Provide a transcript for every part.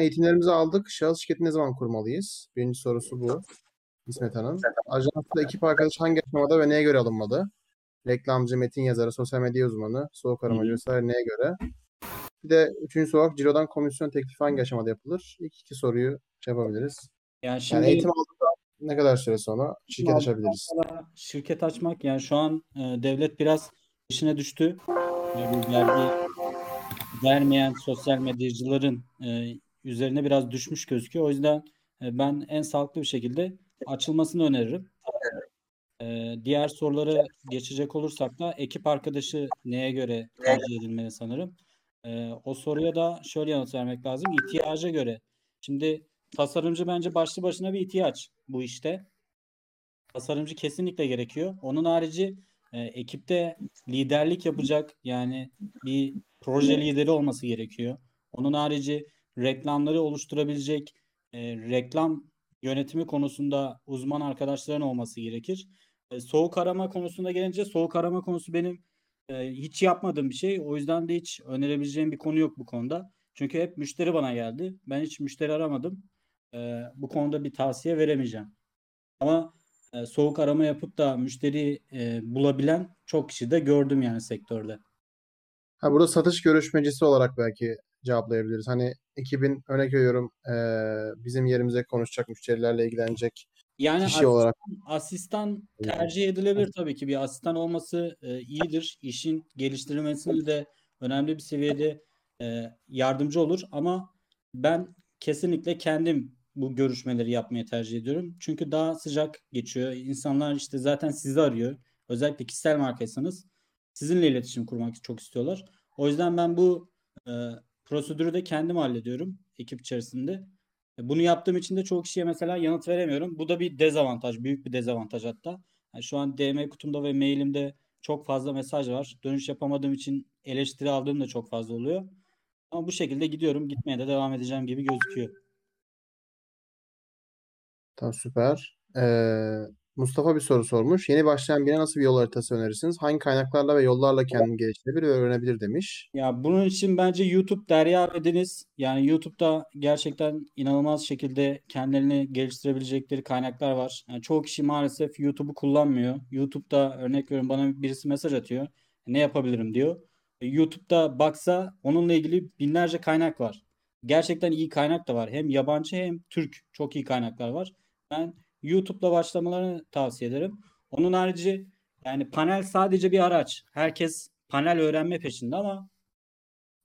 eğitimlerimizi aldık. Şahıs şirketi ne zaman kurmalıyız? Birinci sorusu bu. İsmet Hanım. Ajansta ekip arkadaş hangi aşamada ve neye göre alınmalı? Reklamcı, metin yazarı, sosyal medya uzmanı, soğuk aramacı vesaire neye göre? Bir de üçüncü soru olarak Ciro'dan komisyon teklifi hangi aşamada yapılır? İlk iki soruyu şey yapabiliriz. Yani şimdi Yani eğitim aldıktan ne kadar süre sonra şirket açabiliriz? şirket açmak yani şu an e, devlet biraz işine düştü. E, bu vergi vermeyen sosyal medyacıların e, üzerine biraz düşmüş gözüküyor. O yüzden e, ben en sağlıklı bir şekilde açılmasını öneririm. E, diğer soruları geçecek olursak da ekip arkadaşı neye göre tercih edilmeli sanırım. E, o soruya da şöyle yanıt vermek lazım. İhtiyaca göre. Şimdi tasarımcı bence başlı başına bir ihtiyaç bu işte. Tasarımcı kesinlikle gerekiyor. Onun harici e, ekipte liderlik yapacak yani bir proje lideri olması gerekiyor. Onun harici reklamları oluşturabilecek e, reklam yönetimi konusunda uzman arkadaşların olması gerekir. E, soğuk arama konusunda gelince soğuk arama konusu benim e, hiç yapmadığım bir şey. O yüzden de hiç önerebileceğim bir konu yok bu konuda. Çünkü hep müşteri bana geldi. Ben hiç müşteri aramadım. E, bu konuda bir tavsiye veremeyeceğim. Ama e, soğuk arama yapıp da müşteri e, bulabilen çok kişi de gördüm yani sektörde. Ha, burada satış görüşmecisi olarak belki cevaplayabiliriz. Hani ekibin örnek veriyorum eee, bizim yerimize konuşacak müşterilerle ilgilenecek Yani kişi olarak. asistan tercih edilebilir tabii ki. Bir asistan olması e, iyidir. İşin geliştirilmesinde de önemli bir seviyede e, yardımcı olur. Ama ben kesinlikle kendim bu görüşmeleri yapmayı tercih ediyorum. Çünkü daha sıcak geçiyor. İnsanlar işte zaten sizi arıyor. Özellikle kişisel markaysanız sizinle iletişim kurmak çok istiyorlar. O yüzden ben bu e, prosedürü de kendim hallediyorum ekip içerisinde. E, Bunu yaptığım için de çoğu kişiye mesela yanıt veremiyorum. Bu da bir dezavantaj, büyük bir dezavantaj hatta. Yani şu an DM kutumda ve mailimde çok fazla mesaj var. Dönüş yapamadığım için eleştiri aldığım da çok fazla oluyor. Ama bu şekilde gidiyorum, gitmeye de devam edeceğim gibi gözüküyor. Tamam süper. Eee, Mustafa bir soru sormuş. Yeni başlayan birine nasıl bir yol haritası önerirsiniz? Hangi kaynaklarla ve yollarla kendini geliştirebilir ve öğrenebilir demiş. Ya bunun için bence YouTube Derya ve Deniz yani YouTube'da gerçekten inanılmaz şekilde kendilerini geliştirebilecekleri kaynaklar var. Yani çoğu kişi maalesef YouTube'u kullanmıyor. YouTube'da örnek veriyorum bana birisi mesaj atıyor. Ne yapabilirim diyor. YouTube'da baksa onunla ilgili binlerce kaynak var. Gerçekten iyi kaynak da var. Hem yabancı hem Türk çok iyi kaynaklar var. Ben YouTube'la başlamalarını tavsiye ederim. Onun harici yani panel sadece bir araç. Herkes panel öğrenme peşinde ama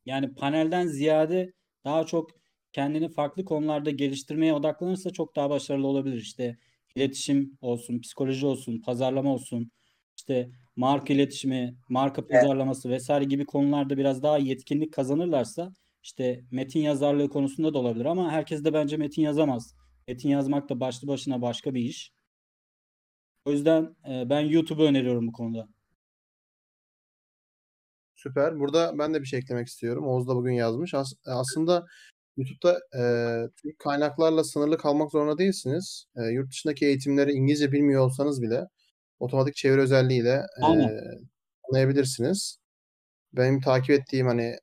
yani panelden ziyade daha çok kendini farklı konularda geliştirmeye odaklanırsa çok daha başarılı olabilir. İşte iletişim olsun, psikoloji olsun, pazarlama olsun, işte marka iletişimi, marka pazarlaması vesaire gibi konularda biraz daha yetkinlik kazanırlarsa işte metin yazarlığı konusunda da olabilir ama herkes de bence metin yazamaz. Metin yazmak da başlı başına başka bir iş. O yüzden e, ben YouTube'u öneriyorum bu konuda. Süper. Burada ben de bir şey eklemek istiyorum. Oğuz da bugün yazmış. As- aslında YouTube'da eee Türk kaynaklarla sınırlı kalmak zorunda değilsiniz. Eee, yurt dışındaki eğitimleri İngilizce bilmiyor olsanız bile otomatik çeviri özelliğiyle Aynen. eee anlayabilirsiniz. Benim takip ettiğim hani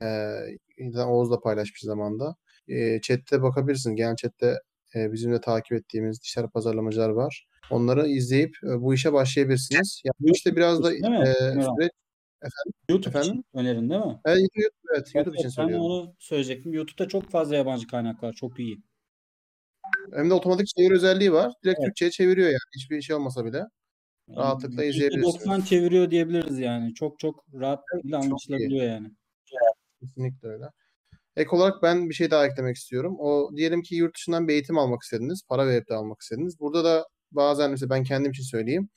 zaten Oğuz da paylaşmış zamanda. Eee chat'te bakabilirsiniz. Genel chat'te eee, bizim de takip ettiğimiz dijital pazarlamacılar var. Onları izleyip e, bu işe başlayabilirsiniz. Yani işte biraz da abi? süreç efendim YouTube efendim. için önerin değil mi? Evet, YouTube, evet, Evet, YouTube için evet, ben de söylüyorum. onu söyleyecektim. YouTube'da çok fazla yabancı kaynak var. Çok iyi. Hem de otomatik çeviri özelliği var. Direkt Evet. Türkçe'ye çeviriyor yani. Hiçbir şey olmasa bile. Yani Rahatlıkla izleyebilirsiniz. %90 çeviriyor diyebiliriz yani. Çok çok rahat iyi. anlaşılabiliyor yani. Kesinlikle öyle. Ek olarak ben bir şey daha eklemek istiyorum. O diyelim ki yurt dışından bir eğitim almak istediniz. Para verip de almak istediniz. Burada da bazen mesela ben kendim için söyleyeyim.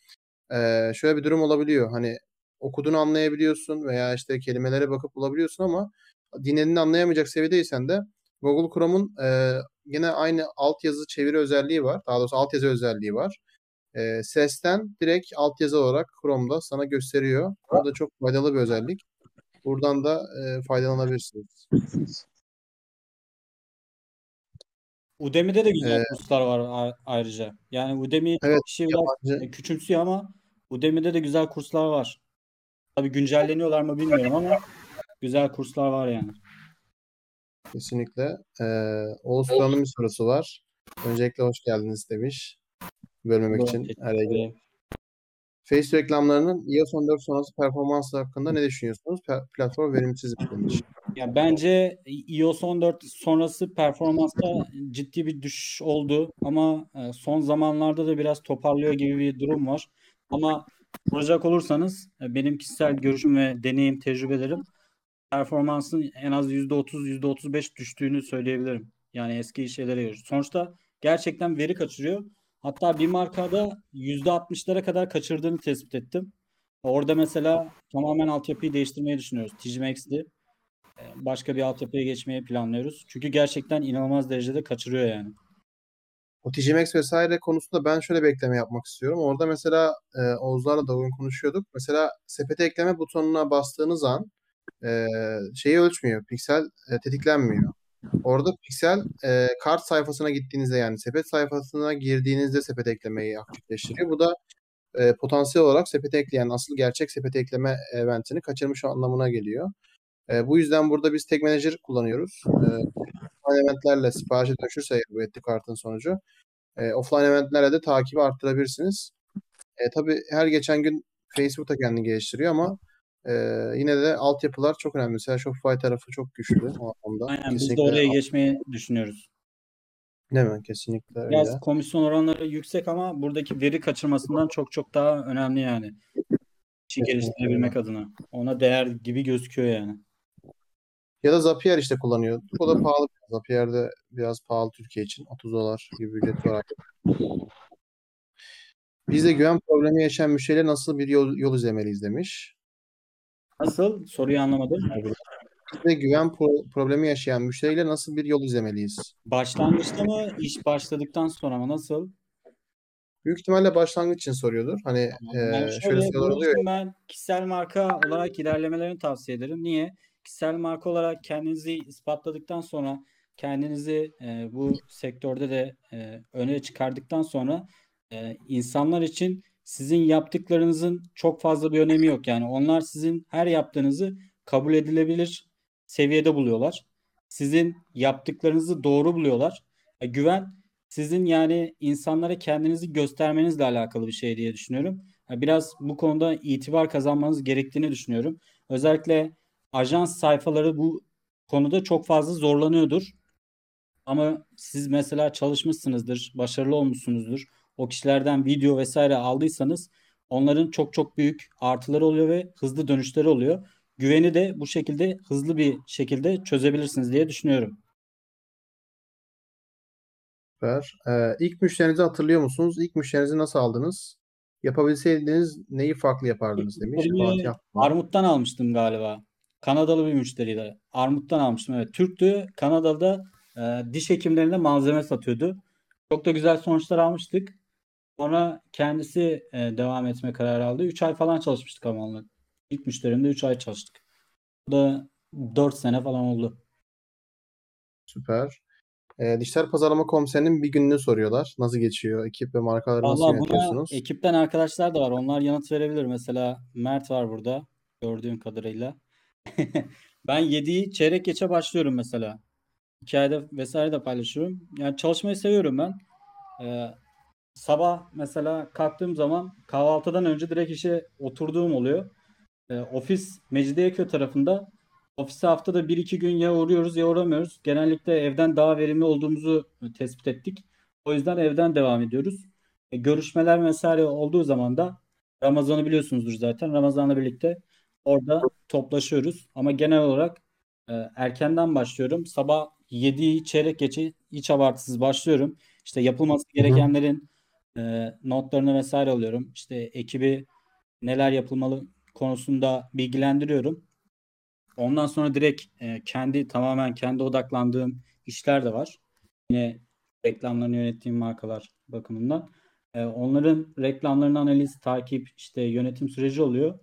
Eee, şöyle bir durum olabiliyor. Hani okuduğunu anlayabiliyorsun veya işte kelimelere bakıp bulabiliyorsun ama dinlediğini anlayamayacak seviyedeysen de Google Chrome'un eee yine aynı altyazı çeviri özelliği var. Daha doğrusu altyazı özelliği var. Eee, sesten direkt altyazı olarak Chrome'da sana gösteriyor. Bu da çok faydalı bir özellik. Buradan da eee, faydalanabilirsiniz. Udemy'de de güzel Eee, kurslar var ayrıca. Yani Udemy evet biraz yabancı e, küçümsüyor ama Udemy'de de güzel kurslar var. Tabii güncelleniyorlar mı bilmiyorum ama güzel kurslar var yani. Kesinlikle. Ee, Oğuz Turan'ın bir sorusu var. Öncelikle hoş geldiniz demiş. Bölmemek için araya girip. Face reklamlarının iOS 14 sonrası performansı hakkında ne düşünüyorsunuz? Platform verimsiz mi demiş. Ya bence iOS 14 sonrası performansta ciddi bir düşüş oldu ama e, son zamanlarda da biraz toparlıyor gibi bir durum var. Ama soracak olursanız e, benim kişisel görüşüm ve deneyim, tecrübelerim performansın en az %30, %35 düştüğünü söyleyebilirim. Yani eski şeylere göre. Sonuçta gerçekten veri kaçırıyor. Hatta bir markada %60'lara kadar kaçırdığını tespit ettim. Orada mesela tamamen altyapıyı değiştirmeyi düşünüyoruz. Tgmax'li başka bir altyapıya geçmeyi planlıyoruz. Çünkü gerçekten inanılmaz derecede kaçırıyor yani. O TGMX vesaire konusunda ben şöyle bir ekleme yapmak istiyorum. Orada mesela e, Oğuzlar'la da bugün konuşuyorduk. Mesela sepete ekleme butonuna bastığınız an e, şeyi ölçmüyor. Piksel e, tetiklenmiyor. Orada piksel e, kart sayfasına gittiğinizde yani sepet sayfasına girdiğinizde sepet eklemeyi aktifleştiriyor. Bu da e, potansiyel olarak sepete ekleyen asıl gerçek sepet ekleme eventini kaçırmış anlamına geliyor. E, bu yüzden burada biz Tag Manager kullanıyoruz. E, eventlerle siparişe dönüşürse bu etki kartın sonucu e, offline eventlerle de takibi arttırabilirsiniz. E, tabii her geçen gün Facebook da kendini geliştiriyor ama e, yine de altyapılar çok önemli. Mesela Shopify tarafı çok güçlü o anlamda. Aynen Kesinlikle biz de oraya geçmeyi düşünüyoruz. Değil mi? Kesinlikle öyle. Biraz komisyon oranları yüksek ama buradaki veri kaçırmasından çok çok daha önemli yani. İşi geliştirebilmek adına. Ona değer gibi gözüküyor yani. Ya da Zapier işte kullanıyor. O da pahalı. Zapier de biraz pahalı Türkiye için. 30 dolar gibi ücret var. Bizde güven problemi yaşayan müşteriler nasıl bir yol, yol izlemeliyiz demiş. Nasıl? Soruyu anlamadım. Bizde güven pro- problemi yaşayan müşteriyle nasıl bir yol izlemeliyiz? Başlangıçta mı, iş başladıktan sonra mı? Nasıl? Büyük ihtimalle başlangıç için soruyordur. Hani e, şöyle, şöyle sorular oluyor ya. Ben kişisel marka olarak ilerlemelerini tavsiye ederim. Niye? kişisel marka olarak kendinizi ispatladıktan sonra kendinizi e, bu sektörde de e, öne çıkardıktan sonra e, insanlar için sizin yaptıklarınızın çok fazla bir önemi yok. Yani onlar sizin her yaptığınızı kabul edilebilir seviyede buluyorlar. Sizin yaptıklarınızı doğru buluyorlar. E, güven sizin yani insanlara kendinizi göstermenizle alakalı bir şey diye düşünüyorum. E, biraz bu konuda itibar kazanmanız gerektiğini düşünüyorum. Özellikle ajans sayfaları bu konuda çok fazla zorlanıyordur. Ama siz mesela çalışmışsınızdır, başarılı olmuşsunuzdur. O kişilerden video vesaire aldıysanız onların çok çok büyük artıları oluyor ve hızlı dönüşleri oluyor. Güveni de bu şekilde hızlı bir şekilde çözebilirsiniz diye düşünüyorum. Süper. Ee, ilk müşterinizi hatırlıyor musunuz? İlk müşterinizi nasıl aldınız? Yapabilseydiniz neyi farklı yapardınız demiş. Armut'tan almıştım galiba. Kanadalı bir müşteriydi. Armut'tan almıştım. Evet. Türktü. Kanadalı e, diş hekimlerine malzeme satıyordu. Çok da güzel sonuçlar almıştık. Sonra kendisi e, devam etme kararı aldı. 3 ay falan çalışmıştık ama onunla. İlk müşterimde 3 ay çalıştık. Bu da 4 sene falan oldu. Süper. E, Dijital Pazarlama Komiserinin bir gününü soruyorlar. Nasıl geçiyor? Ekip ve markaları nasıl Vallahi yönetiyorsunuz? ekipten arkadaşlar da var. Onlar yanıt verebilir. Mesela Mert var burada gördüğüm kadarıyla. ben 7'yi çeyrek geçe başlıyorum mesela. Hikayede vesaire de paylaşıyorum. Yani çalışmayı seviyorum ben. Ee, sabah mesela kalktığım zaman kahvaltıdan önce direkt işe oturduğum oluyor. Ee, ofis Mecidiyeköy tarafında. Ofise haftada 1-2 gün ya uğruyoruz ya uğramıyoruz. Genellikle evden daha verimli olduğumuzu tespit ettik. O yüzden evden devam ediyoruz. E, görüşmeler vesaire olduğu zaman da Ramazan'ı biliyorsunuzdur zaten. Ramazan'la birlikte Orada toplaşıyoruz. Ama genel olarak e, erkenden başlıyorum. Sabah 7 çeyrek geçe hiç abartısız başlıyorum. İşte yapılması gerekenlerin e, notlarını vesaire alıyorum. İşte ekibi neler yapılmalı konusunda bilgilendiriyorum. Ondan sonra direkt e, kendi tamamen kendi odaklandığım işler de var. Yine reklamlarını yönettiğim markalar bakımından. E, onların reklamlarını analiz, takip, işte yönetim süreci oluyor.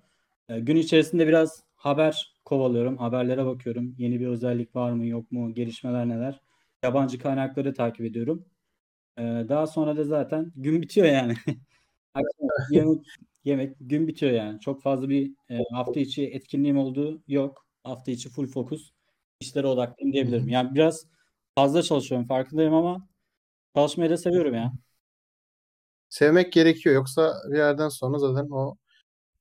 Ee, gün içerisinde biraz haber kovalıyorum. Haberlere bakıyorum. Yeni bir özellik var mı yok mu? Gelişmeler neler? Yabancı kaynakları takip ediyorum. Ee, daha sonra da zaten gün bitiyor yani. yemek, yemek gün bitiyor yani. Çok fazla bir e, hafta içi etkinliğim olduğu yok. Hafta içi full fokus. işlere odaklıyım diyebilirim. Yani biraz fazla çalışıyorum farkındayım ama çalışmayı da seviyorum ya. Sevmek gerekiyor. Yoksa bir yerden sonra zaten o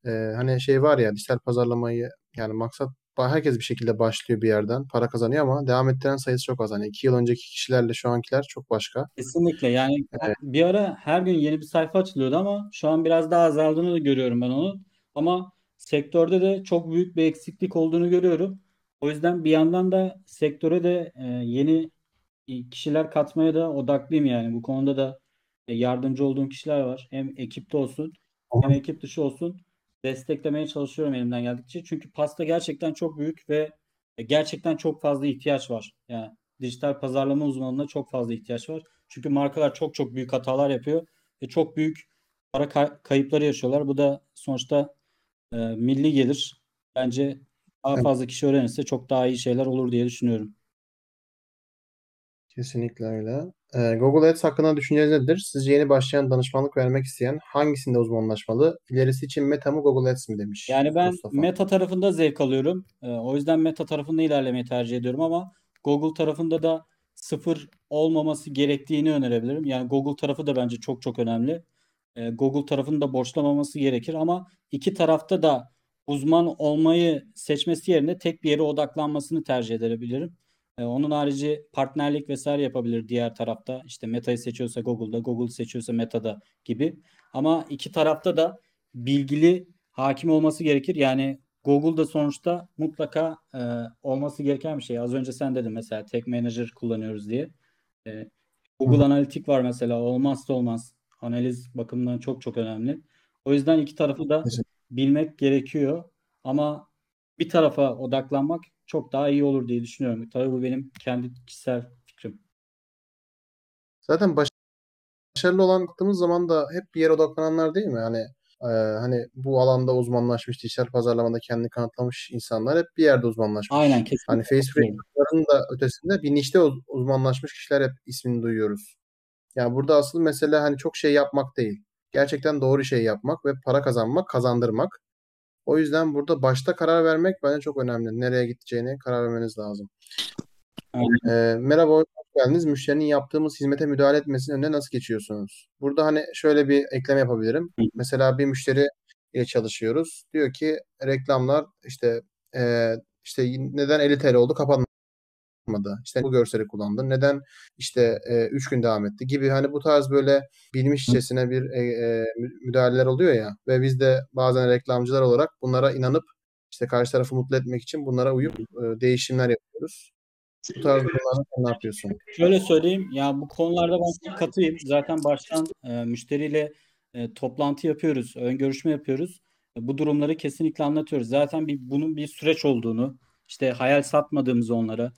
e, hani şey var ya dijital pazarlamayı yani maksat herkes bir şekilde başlıyor bir yerden. Para kazanıyor ama devam ettiren sayısı çok az. Hani iki yıl önceki kişilerle şu ankiler çok başka. Kesinlikle yani Evet. bir ara her gün yeni bir sayfa açılıyordu ama şu an biraz daha azaldığını da görüyorum ben onu. Ama sektörde de çok büyük bir eksiklik olduğunu görüyorum. O yüzden bir yandan da sektöre de e, yeni kişiler katmaya da odaklıyım yani. Bu konuda da e, yardımcı olduğum kişiler var. Hem ekipte olsun hem ekip dışı olsun desteklemeye çalışıyorum elimden geldikçe. Çünkü pasta gerçekten çok büyük ve gerçekten çok fazla ihtiyaç var. Yani dijital pazarlama uzmanlığına çok fazla ihtiyaç var. Çünkü markalar çok çok büyük hatalar yapıyor ve çok büyük para kay- kayıpları yaşıyorlar. Bu da sonuçta e, milli gelir. Bence daha fazla kişi öğrenirse çok daha iyi şeyler olur diye düşünüyorum. Kesinlikle öyle. Ee, Google Ads hakkında düşünceniz nedir? Sizce yeni başlayan danışmanlık vermek isteyen hangisinde uzmanlaşmalı? İlerisi için Meta mı Google Ads mi demiş Yani ben Mustafa. Meta tarafında zevk alıyorum. Ee, o yüzden Meta tarafında ilerlemeyi tercih ediyorum ama Google tarafında da sıfır olmaması gerektiğini önerebilirim. Yani Google tarafı da bence çok çok önemli. Ee, Google tarafını da borçlamaması gerekir ama iki tarafta da uzman olmayı seçmesi yerine tek bir yere odaklanmasını tercih edebilirim. Ee, onun harici partnerlik vesaire yapabilir diğer tarafta. İşte Meta'yı seçiyorsa Google'da, Google seçiyorsa Meta'da gibi. Ama iki tarafta da bilgili hakim olması gerekir. Yani Google'da sonuçta mutlaka e, olması gereken bir şey. Az önce sen dedin mesela Tech Manager kullanıyoruz diye. E, Google Hı. Analitik var mesela. Olmazsa olmaz. Analiz bakımından çok çok önemli. O yüzden iki tarafı da bilmek gerekiyor. Ama bir tarafa odaklanmak çok daha iyi olur diye düşünüyorum. Tabii bu benim kendi kişisel fikrim. Zaten başarılı olan baktığımız zaman da hep bir yere odaklananlar değil mi? Hani e, hani bu alanda uzmanlaşmış, dijital pazarlamada kendini kanıtlamış insanlar hep bir yerde uzmanlaşmış. Aynen kesinlikle. Hani Facebook da ötesinde bir nişte uzmanlaşmış kişiler hep ismini duyuyoruz. Yani burada asıl mesele hani çok şey yapmak değil. Gerçekten doğru şey yapmak ve para kazanmak, kazandırmak. O yüzden burada başta karar vermek bence çok önemli. Nereye gideceğini karar vermeniz lazım. Ee, merhaba, hoş geldiniz. Müşterinin yaptığımız hizmete müdahale etmesinin önüne nasıl geçiyorsunuz? Burada hani şöyle bir ekleme yapabilirim. Mesela bir müşteri ile çalışıyoruz. Diyor ki reklamlar işte e, işte neden 50 TL oldu kapanmadı yapmadı. İşte bu görseli kullandı. Neden işte 3 e, gün devam etti gibi hani bu tarz böyle bilmişçesine bir e, e, müdahaleler oluyor ya ve biz de bazen reklamcılar olarak bunlara inanıp işte karşı tarafı mutlu etmek için bunlara uyup e, değişimler yapıyoruz. Bu tarz durumlarda ne yapıyorsun? Şöyle söyleyeyim ya bu konularda ben katıyım. Zaten baştan e, müşteriyle e, toplantı yapıyoruz, ön görüşme yapıyoruz. E, bu durumları kesinlikle anlatıyoruz. Zaten bir bunun bir süreç olduğunu, işte hayal satmadığımızı onlara,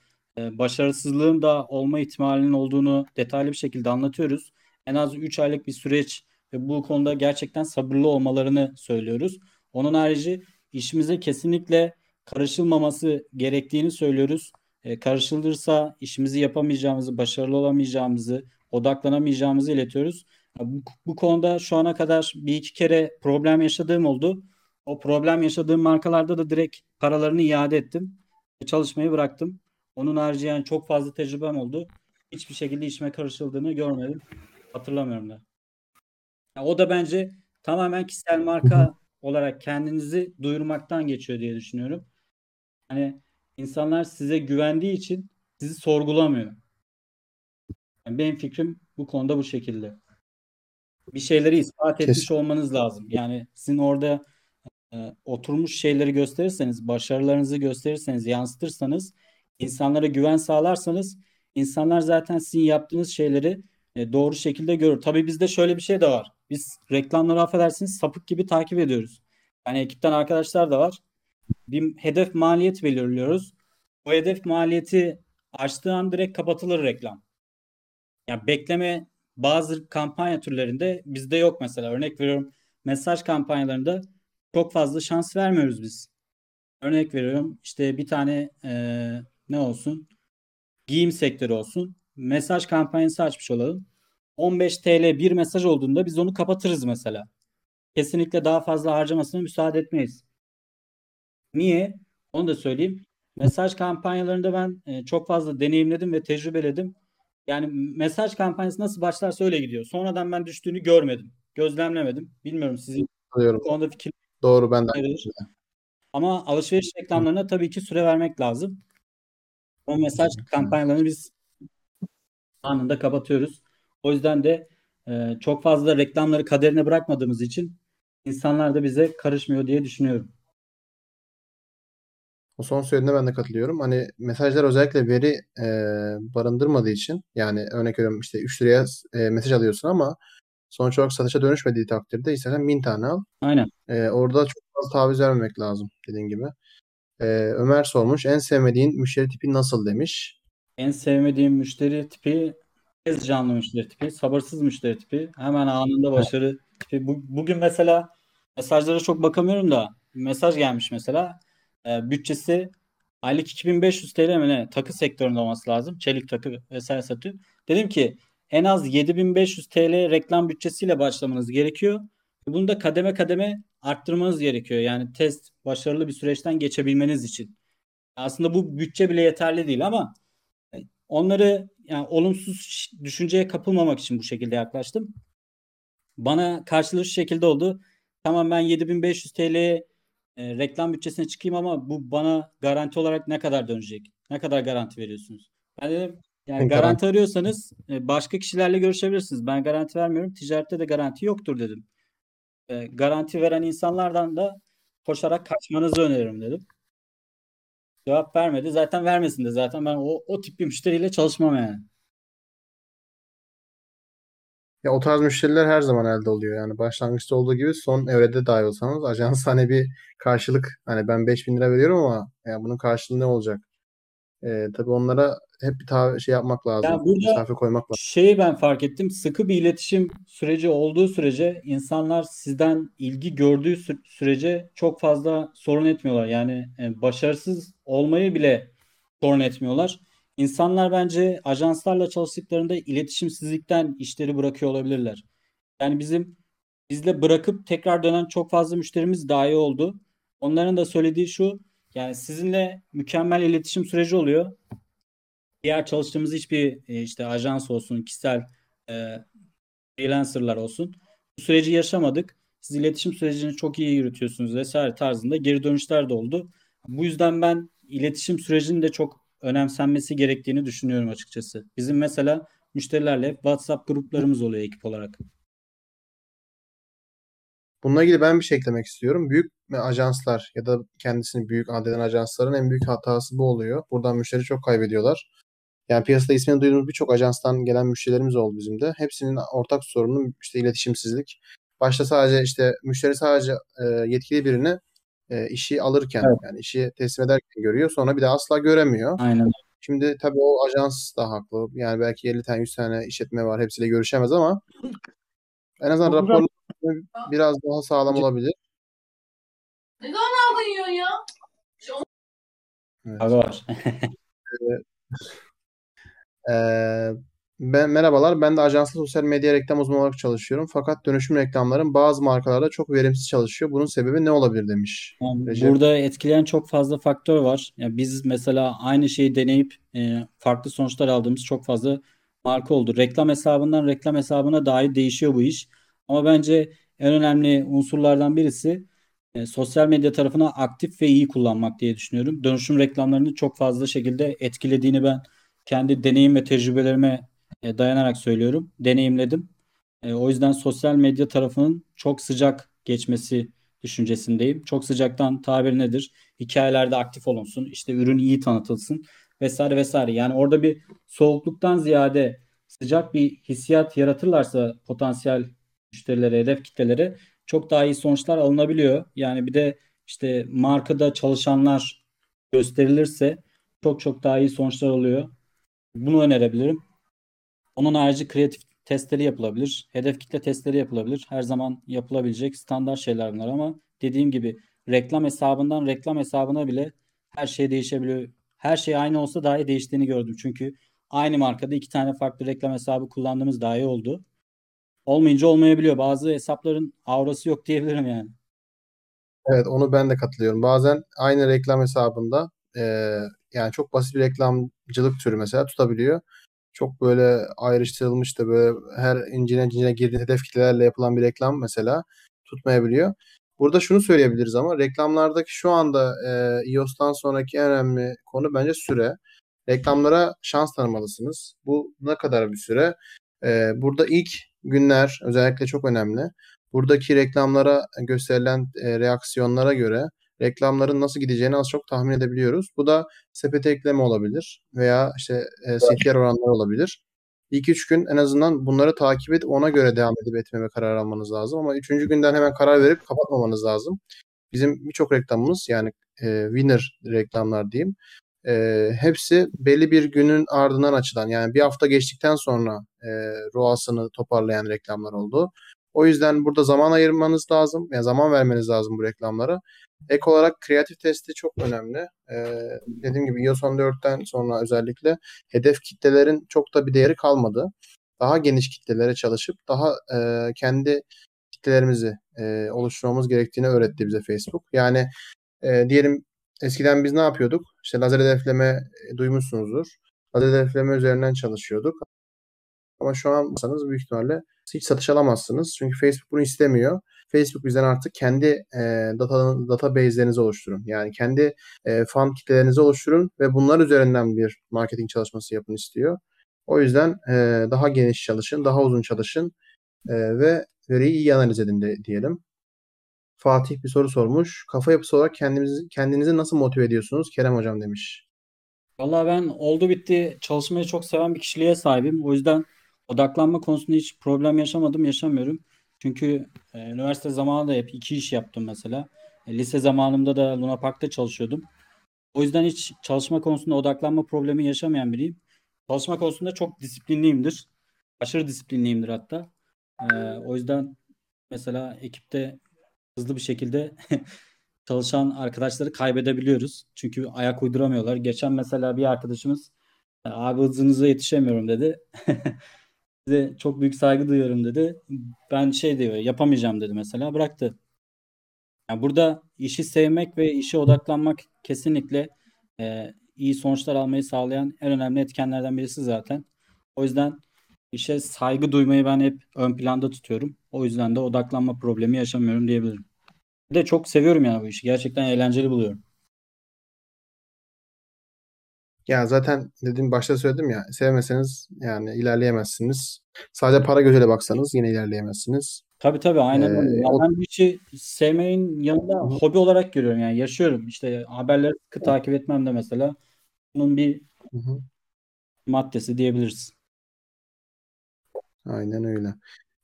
başarısızlığın da olma ihtimalinin olduğunu detaylı bir şekilde anlatıyoruz. En az 3 aylık bir süreç ve bu konuda gerçekten sabırlı olmalarını söylüyoruz. Onun harici işimize kesinlikle karışılmaması gerektiğini söylüyoruz. E, karışılırsa işimizi yapamayacağımızı, başarılı olamayacağımızı, odaklanamayacağımızı iletiyoruz. Bu, bu konuda şu ana kadar bir iki kere problem yaşadığım oldu. O problem yaşadığım markalarda da direkt paralarını iade ettim. Çalışmayı bıraktım. Onun harici yani çok fazla tecrübem oldu. Hiçbir şekilde işime karışıldığını görmedim. Hatırlamıyorum da. Yani o da bence tamamen kişisel marka olarak kendinizi duyurmaktan geçiyor diye düşünüyorum. Hani insanlar size güvendiği için sizi sorgulamıyor. Yani benim fikrim bu konuda bu şekilde. Bir şeyleri ispat etmiş Kesin. olmanız lazım. Yani sizin orada e, oturmuş şeyleri gösterirseniz, başarılarınızı gösterirseniz, yansıtırsanız insanlara güven sağlarsanız insanlar zaten sizin yaptığınız şeyleri e, doğru şekilde görür. Tabii bizde şöyle bir şey de var. Biz reklamları affedersiniz sapık gibi takip ediyoruz. Yani ekipten arkadaşlar da var. Bir hedef maliyet belirliyoruz. O hedef maliyeti açtığı an direkt kapatılır reklam. Yani bekleme bazı kampanya türlerinde bizde yok mesela. Örnek veriyorum mesaj kampanyalarında çok fazla şans vermiyoruz biz. Örnek veriyorum işte bir tane e, ne olsun? Giyim sektörü olsun. Mesaj kampanyası açmış olalım. 15 TL bir mesaj olduğunda biz onu kapatırız mesela. Kesinlikle daha fazla harcamasına müsaade etmeyiz. Niye? Onu da söyleyeyim. Mesaj kampanyalarında ben e, çok fazla deneyimledim ve tecrübeledim. Yani mesaj kampanyası nasıl başlarsa öyle gidiyor. Sonradan ben düştüğünü görmedim. Gözlemlemedim. Bilmiyorum sizin Alıyorum. bu konuda fikir Doğru ben de. Ama alışveriş reklamlarına tabii ki süre vermek lazım. O mesaj kampanyalarını biz anında kapatıyoruz. O yüzden de e, çok fazla reklamları kaderine bırakmadığımız için insanlar da bize karışmıyor diye düşünüyorum. O son söylediğine ben de katılıyorum. Hani mesajlar özellikle veri e, barındırmadığı için yani örnek veriyorum işte 3 liraya e, mesaj alıyorsun ama sonuç olarak satışa dönüşmediği takdirde istersen 1000 tane al. Aynen. E, orada çok fazla taviz vermemek lazım dediğin gibi. E, Ömer sormuş en sevmediğin müşteri tipi nasıl demiş. En sevmediğim müşteri tipi tez canlı müşteri tipi, sabırsız müşteri tipi, hemen anında başarı tipi. Bu, bugün mesela mesajlara çok bakamıyorum da mesaj gelmiş mesela. E, bütçesi aylık 2500 TL mi ne? Takı sektöründe olması lazım. Çelik takı vesaire satıyor. Dedim ki en az 7500 TL reklam bütçesiyle başlamanız gerekiyor. Bunu da kademe kademe arttırmanız gerekiyor. Yani test başarılı bir süreçten geçebilmeniz için. Aslında bu bütçe bile yeterli değil ama onları yani olumsuz düşünceye kapılmamak için bu şekilde yaklaştım. Bana karşılığı şu şekilde oldu. Tamam ben 7500 TL'ye e, reklam bütçesine çıkayım ama bu bana garanti olarak ne kadar dönecek? Ne kadar garanti veriyorsunuz? Ben dedim yani garanti arıyorsanız e, başka kişilerle görüşebilirsiniz. Ben garanti vermiyorum. Ticarette de garanti yoktur dedim. E, garanti veren insanlardan da koşarak kaçmanızı öneririm dedim. Cevap vermedi. Zaten vermesin de zaten ben o, o tip bir müşteriyle çalışmam yani. Ya o tarz müşteriler her zaman elde oluyor. Yani başlangıçta olduğu gibi son evrede dahi olsanız ajans hani bir karşılık hani ben 5000 lira veriyorum ama ya bunun karşılığı ne olacak? Ee, tabii onlara hep bir ta- şey yapmak lazım. Ya burada Mesafe koymak lazım. şeyi ben fark ettim. Sıkı bir iletişim süreci olduğu sürece insanlar sizden ilgi gördüğü sü- sürece çok fazla sorun etmiyorlar. Yani e, başarısız olmayı bile sorun etmiyorlar. İnsanlar bence ajanslarla çalıştıklarında iletişimsizlikten işleri bırakıyor olabilirler. Yani bizim bizle bırakıp tekrar dönen çok fazla müşterimiz dahi oldu. Onların da söylediği şu, yani sizinle mükemmel iletişim süreci oluyor. Diğer çalıştığımız hiçbir e, işte ajans olsun, kişisel e, freelancerlar olsun. Bu süreci yaşamadık. Siz iletişim sürecini çok iyi yürütüyorsunuz vesaire tarzında geri dönüşler de oldu. Bu yüzden ben iletişim sürecinin de çok önemsenmesi gerektiğini düşünüyorum açıkçası. Bizim mesela müşterilerle WhatsApp gruplarımız oluyor ekip olarak. Bununla ilgili ben bir şey eklemek istiyorum. Büyük ajanslar ya da kendisini büyük addeden ajansların en büyük hatası bu oluyor. Buradan müşteri çok kaybediyorlar. Yani piyasada ismini duyduğumuz birçok ajanstan gelen müşterilerimiz oldu bizim de. Hepsinin ortak sorunu işte iletişimsizlik. Başta sadece işte müşteri sadece e, yetkili birini e, işi alırken Evet. yani işi teslim ederken görüyor. Sonra bir daha asla göremiyor. Aynen. Şimdi tabii o ajans da haklı. Yani belki 50 tane 100 tane işletme var. Hepsiyle görüşemez ama en azından raporlar biraz daha sağlam olabilir. Ne zaman aldın yiyorsun ya? Evet. Abi var. Ee, ben merhabalar. Ben de ajansta sosyal medya reklam uzmanı olarak çalışıyorum. Fakat dönüşüm reklamların bazı markalarda çok verimsiz çalışıyor. Bunun sebebi ne olabilir demiş. Yani Recep. burada etkileyen çok fazla faktör var. Yani biz mesela aynı şeyi deneyip e, farklı sonuçlar aldığımız çok fazla marka oldu. Reklam hesabından reklam hesabına dahi değişiyor bu iş. Ama bence en önemli unsurlardan birisi e, sosyal medya tarafını aktif ve iyi kullanmak diye düşünüyorum. Dönüşüm reklamlarını çok fazla şekilde etkilediğini ben kendi deneyim ve tecrübelerime e, dayanarak söylüyorum. Deneyimledim. E, o yüzden sosyal medya tarafının çok sıcak geçmesi düşüncesindeyim. Çok sıcaktan tabir nedir? Hikayelerde aktif olunsun, işte ürün iyi tanıtılsın vesaire vesaire. Yani orada bir soğukluktan ziyade sıcak bir hissiyat yaratırlarsa potansiyel müşterilere, hedef kitlelere çok daha iyi sonuçlar alınabiliyor. Yani bir de işte markada çalışanlar gösterilirse çok çok daha iyi sonuçlar oluyor. Bunu önerebilirim. Onun harici kreatif testleri yapılabilir. Hedef kitle testleri yapılabilir. Her zaman yapılabilecek standart şeyler bunlar ama dediğim gibi reklam hesabından reklam hesabına bile her şey değişebiliyor. Her şey aynı olsa dahi değiştiğini gördüm. Çünkü aynı markada iki tane farklı reklam hesabı kullandığımız dahi oldu. Olmayınca olmayabiliyor. Bazı hesapların aurası yok diyebilirim yani. Evet onu ben de katılıyorum. Bazen aynı reklam hesabında e, yani çok basit bir reklamcılık türü mesela tutabiliyor. Çok böyle ayrıştırılmış da böyle her incine incine girdiği hedef kitlelerle yapılan bir reklam mesela tutmayabiliyor. Burada şunu söyleyebiliriz ama reklamlardaki şu anda e, iOS'tan sonraki en önemli konu bence süre. Reklamlara şans tanımalısınız. Bu ne kadar bir süre? E, burada ilk günler özellikle çok önemli. Buradaki reklamlara gösterilen e, reaksiyonlara göre reklamların nasıl gideceğini az çok tahmin edebiliyoruz. Bu da sepete ekleme olabilir veya işte e, CTR oranları olabilir. İlk üç gün en azından bunları takip edip ona göre devam edip etmeme karar almanız lazım. Ama üçüncü günden hemen karar verip kapatmamanız lazım. Bizim birçok reklamımız yani e, winner reklamlar diyeyim. E, hepsi belli bir günün ardından açılan yani bir hafta geçtikten sonra e, ROAS'ını toparlayan reklamlar oldu. O yüzden burada zaman ayırmanız lazım. Yani zaman vermeniz lazım bu reklamlara. Ek olarak kreatif testi çok önemli. Ee, dediğim gibi iOS 14'ten sonra özellikle hedef kitlelerin çok da bir değeri kalmadı. Daha geniş kitlelere çalışıp daha e, kendi kitlelerimizi e, oluşturmamız gerektiğini öğretti bize Facebook. Yani e, diyelim eskiden biz ne yapıyorduk? İşte lazer hedefleme e, duymuşsunuzdur. Lazer hedefleme üzerinden çalışıyorduk. Ama şu an baksanız büyük ihtimalle hiç satış alamazsınız. Çünkü Facebook bunu istemiyor. Facebook bizden artık kendi e, data database'lerinizi oluşturun. Yani kendi e, fan kitlelerinizi oluşturun ve bunlar üzerinden bir marketing çalışması yapın istiyor. O yüzden e, daha geniş çalışın, daha uzun çalışın e, ve veriyi iyi analiz edin de, diyelim. Fatih bir soru sormuş. Kafa yapısı olarak kendinizi, kendinizi nasıl motive ediyorsunuz? Kerem Hocam demiş. Vallahi ben oldu bitti çalışmayı çok seven bir kişiliğe sahibim. O yüzden odaklanma konusunda hiç problem yaşamadım, yaşamıyorum. Çünkü e, üniversite zamanında hep iki iş yaptım mesela. E, lise zamanımda da Luna Park'ta çalışıyordum. O yüzden hiç çalışma konusunda odaklanma problemi yaşamayan biriyim. Çalışma konusunda çok disiplinliyimdir. Aşırı disiplinliyimdir hatta. E, o yüzden mesela ekipte hızlı bir şekilde çalışan arkadaşları kaybedebiliyoruz. Çünkü ayak uyduramıyorlar. Geçen mesela bir arkadaşımız abi hızınıza yetişemiyorum dedi. Size çok büyük saygı duyuyorum dedi. Ben şey diyor yapamayacağım dedi mesela bıraktı. Yani burada işi sevmek ve işe odaklanmak kesinlikle e, iyi sonuçlar almayı sağlayan en önemli etkenlerden birisi zaten. O yüzden işe saygı duymayı ben hep ön planda tutuyorum. O yüzden de odaklanma problemi yaşamıyorum diyebilirim. Bir de çok seviyorum yani bu işi. Gerçekten eğlenceli buluyorum. Ya zaten dediğim başta söyledim ya sevmeseniz yani ilerleyemezsiniz. Sadece para gözüyle baksanız yine ilerleyemezsiniz. Tabii tabii aynen Ee, öyle. Ya o- ben bu işi sevmeyin yanında hobi olarak görüyorum yani yaşıyorum. İşte haberleri sıkı takip etmem de mesela bunun bir Hı hı. maddesi diyebiliriz. Aynen öyle.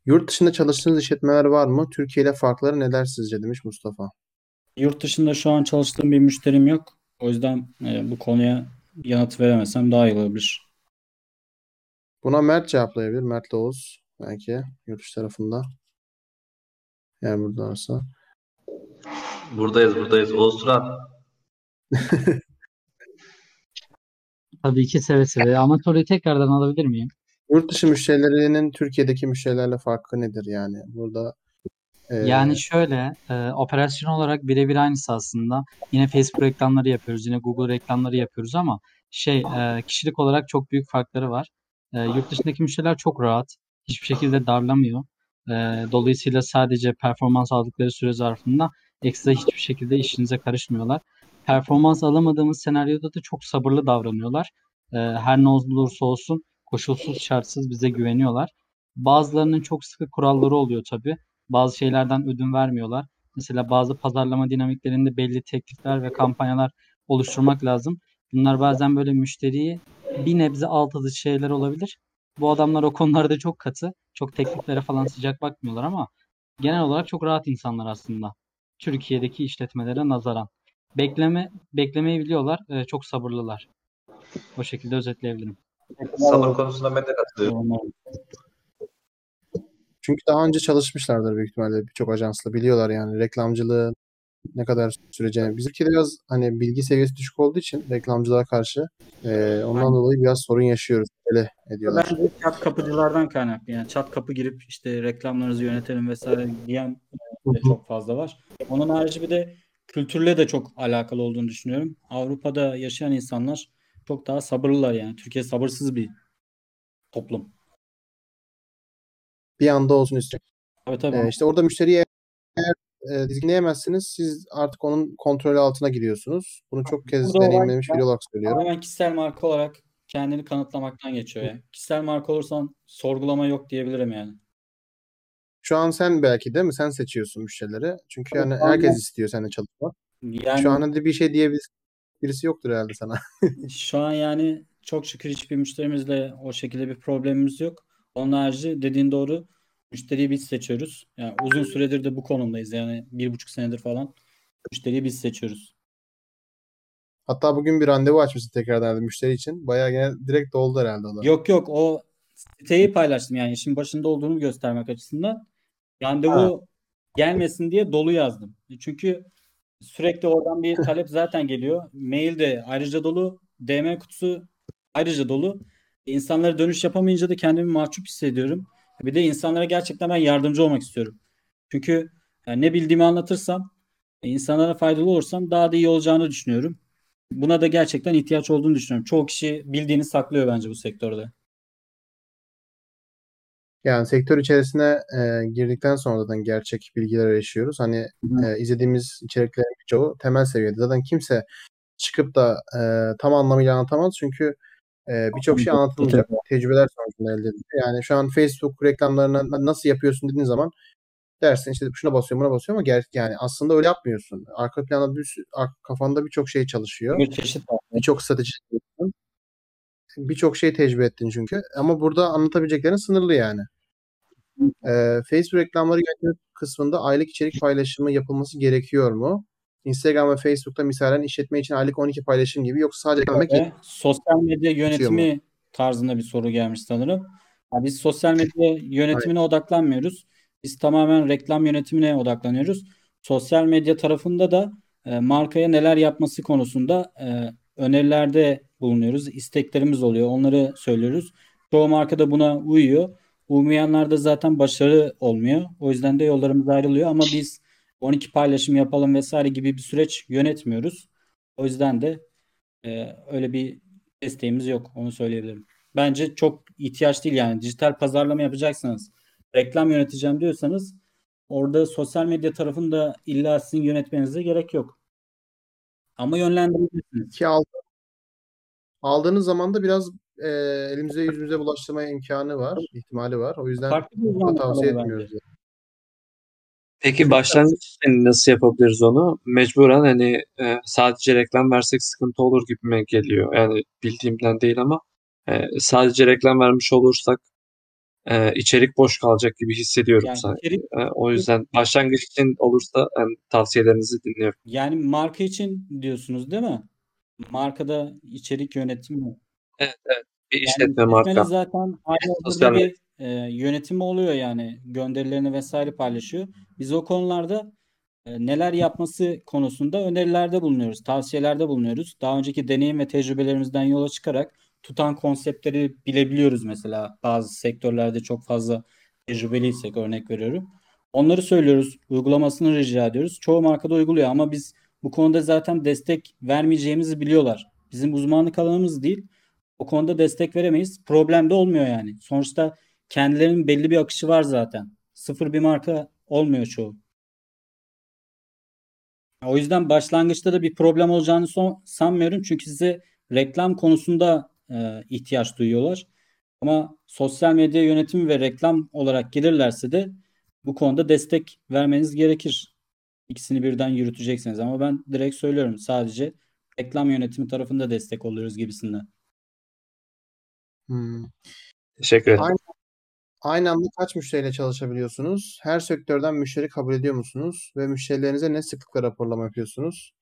Yurt dışında çalıştığınız işletmeler var mı? Türkiye ile farkları neler sizce demiş Mustafa. Yurt dışında şu an çalıştığım bir müşterim yok. O yüzden e, bu konuya yanıt veremesem daha iyi olabilir. Buna Mert cevaplayabilir. Mert Oğuz belki yurt dışı tarafında. Eğer burada varsa. Buradayız buradayız. Oğuz Turan. Tabii ki seve seve. Ama soruyu tekrardan alabilir miyim? Yurt dışı müşterilerinin Türkiye'deki müşterilerle farkı nedir yani? Burada e, Yani şöyle, e, operasyon olarak birebir aynısı aslında. Yine Facebook reklamları yapıyoruz, yine Google reklamları yapıyoruz ama şey, e, kişilik olarak çok büyük farkları var. E, yurt dışındaki müşteriler çok rahat, hiçbir şekilde darlamıyor. E, dolayısıyla sadece performans aldıkları süre zarfında ekstra hiçbir şekilde işinize karışmıyorlar. Performans alamadığımız senaryoda da çok sabırlı davranıyorlar. E, her ne olursa olsun koşulsuz şartsız bize güveniyorlar. Bazılarının çok sıkı kuralları oluyor tabii. Bazı şeylerden ödün vermiyorlar. Mesela bazı pazarlama dinamiklerinde belli teklifler ve kampanyalar oluşturmak lazım. Bunlar bazen böyle müşteriyi bir nebze alt edici şeyler olabilir. Bu adamlar o konularda çok katı. Çok tekliflere falan sıcak bakmıyorlar ama genel olarak çok rahat insanlar aslında. Türkiye'deki işletmelere nazaran. Bekleme beklemeyi biliyorlar. e, çok sabırlılar. O şekilde özetleyebilirim. Sabır konusunda ben de katılıyorum. Çünkü daha önce çalışmışlardır büyük ihtimalle birçok ajansla biliyorlar yani reklamcılığı ne kadar süreceğini. Biz ülkede biraz hani bilgi seviyesi düşük olduğu için reklamcılığa karşı e, ondan Aynen. dolayı biraz sorun yaşıyoruz. Öyle ediyorlar. Bence çat kapıcılardan kaynaklı. Yani çat kapı girip işte reklamlarınızı yönetelim vesaire diyen de çok fazla var. Onun harici bir de kültürle de çok alakalı olduğunu düşünüyorum. Avrupa'da yaşayan insanlar çok daha sabırlılar yani. Türkiye sabırsız bir toplum. Bir anda olsun istiyorum. Tabii tabii. Ee, işte orada müşteriyi eğer e, dizginleyemezsiniz siz artık onun kontrolü altına giriyorsunuz. Bunu çok kez Burada deneyimlemiş biri olarak söylüyorum. Tamamen kişisel marka olarak kendini kanıtlamaktan geçiyor ya. Kişisel marka olursan sorgulama yok diyebilirim yani. Şu an sen belki değil mi? Sen seçiyorsun müşterileri. Çünkü yani herkes istiyor seninle çalışmak. Yani Şu an hadi bir şey diyebilirsin. Birisi yoktur herhalde sana. Şu an yani çok şükür hiçbir müşterimizle o şekilde bir problemimiz yok. Onun harici dediğin doğru. Müşteriyi biz seçiyoruz. Yani uzun süredir de bu konumdayız. Yani bir buçuk senedir falan müşteriyi biz seçiyoruz. Hatta bugün bir randevu açmışsın tekrardan müşteri için. Bayağı gene direkt doldu herhalde o da. Yok yok o siteyi paylaştım yani işin başında olduğunu göstermek açısından. Randevu Ha. gelmesin diye dolu yazdım. Çünkü sürekli oradan bir talep zaten geliyor. Mail de ayrıca dolu. DM kutusu ayrıca dolu. İnsanlara dönüş yapamayınca da kendimi mahcup hissediyorum. Bir de insanlara gerçekten ben yardımcı olmak istiyorum. Çünkü yani ne bildiğimi anlatırsam, e, insanlara faydalı olursam daha da iyi olacağını düşünüyorum. Buna da gerçekten ihtiyaç olduğunu düşünüyorum. Çoğu kişi bildiğini saklıyor bence bu sektörde. Yani sektör içerisine e, girdikten sonra zaten gerçek bilgilere erişiyoruz. Hani Hı. e, izlediğimiz içeriklerin birçoğu temel seviyede. Zaten kimse çıkıp da e, tam anlamıyla anlatamaz. Çünkü e, birçok şey anlatılmayacak. Tecrübeler sonucunda elde ediliyor. Yani şu an Facebook reklamlarını nasıl yapıyorsun dediğin zaman dersin işte şuna basıyorum buna basıyorum ama ger yani aslında öyle yapmıyorsun. Arka planda bir kafanda birçok şey çalışıyor. Bir çeşit. Birçok strateji yapıyorsun. Birçok şey tecrübe ettin çünkü. Ama burada anlatabileceklerin sınırlı yani. Ee, Facebook reklamları yönetimi kısmında aylık içerik paylaşımı yapılması gerekiyor mu? Instagram ve Facebook'ta misalen işletme için aylık 12 paylaşım gibi yoksa sadece eklemek Ve sosyal medya yönetimi tarzında bir soru gelmiş sanırım. Ya biz sosyal medya yönetimine odaklanmıyoruz. Biz tamamen reklam yönetimine odaklanıyoruz. Sosyal medya tarafında da e, markaya neler yapması konusunda e, önerilerde bulunuyoruz. İsteklerimiz oluyor. Onları söylüyoruz. Çoğu marka da buna uyuyor. Uymayanlarda zaten başarı olmuyor. O yüzden de yollarımız ayrılıyor ama biz 12 paylaşım yapalım vesaire gibi bir süreç yönetmiyoruz. O yüzden de ee, öyle bir desteğimiz yok. Onu söyleyebilirim. Bence çok ihtiyaç değil yani. Dijital pazarlama yapacaksanız, reklam yöneteceğim diyorsanız orada sosyal medya tarafında illa sizin yönetmenize gerek yok. Ama yönlendirebilirsiniz. ki aldı- aldığınız zaman da biraz e, elimize yüzümüze bulaştırmaya imkanı var, ihtimali var. O yüzden Farklı bir çok da uzmanlık tavsiye alanı etmiyoruz. bence. Peki başlangıç için nasıl yapabiliriz onu? Mecburen hani e, sadece reklam versek sıkıntı olur gibime geliyor. Yani bildiğimden değil ama e, sadece reklam vermiş olursak e, içerik boş kalacak gibi hissediyorum Yani sanki. içerik E, o yüzden başlangıç için olursa yani tavsiyelerinizi dinliyorum. yani marka için diyorsunuz değil mi? Markada içerik yönetimi. Evet, evet. Bir Yani işletme işletmenin marka. zaten Sosyal bir e, yönetimi oluyor yani gönderilerini vesaire paylaşıyor. Biz o konularda e, neler yapması konusunda önerilerde bulunuyoruz, tavsiyelerde bulunuyoruz. Daha önceki deneyim ve tecrübelerimizden yola çıkarak tutan konseptleri bilebiliyoruz mesela bazı sektörlerde çok fazla tecrübeliysek örnek veriyorum. Onları söylüyoruz, uygulamasını rica ediyoruz. Çoğu markada uyguluyor ama biz bu konuda zaten destek vermeyeceğimizi biliyorlar. Bizim uzmanlık alanımız değil. O konuda destek veremeyiz. Problem de olmuyor yani. Sonuçta kendilerinin belli bir akışı var zaten. Sıfır bir marka olmuyor çoğu. O yüzden başlangıçta da bir problem olacağını son, sanmıyorum. Çünkü size reklam konusunda e, ihtiyaç duyuyorlar. Ama sosyal medya yönetimi ve reklam olarak gelirlerse de bu konuda destek vermeniz gerekir. İkisini birden yürüteceksiniz. Ama ben direkt söylüyorum. Sadece reklam yönetimi tarafında destek oluyoruz gibisinden. Hmm. Teşekkür ederim. Aynı, aynı anda kaç müşteriyle çalışabiliyorsunuz? Her sektörden müşteri kabul ediyor musunuz? Ve müşterilerinize ne sıklıkla raporlama yapıyorsunuz?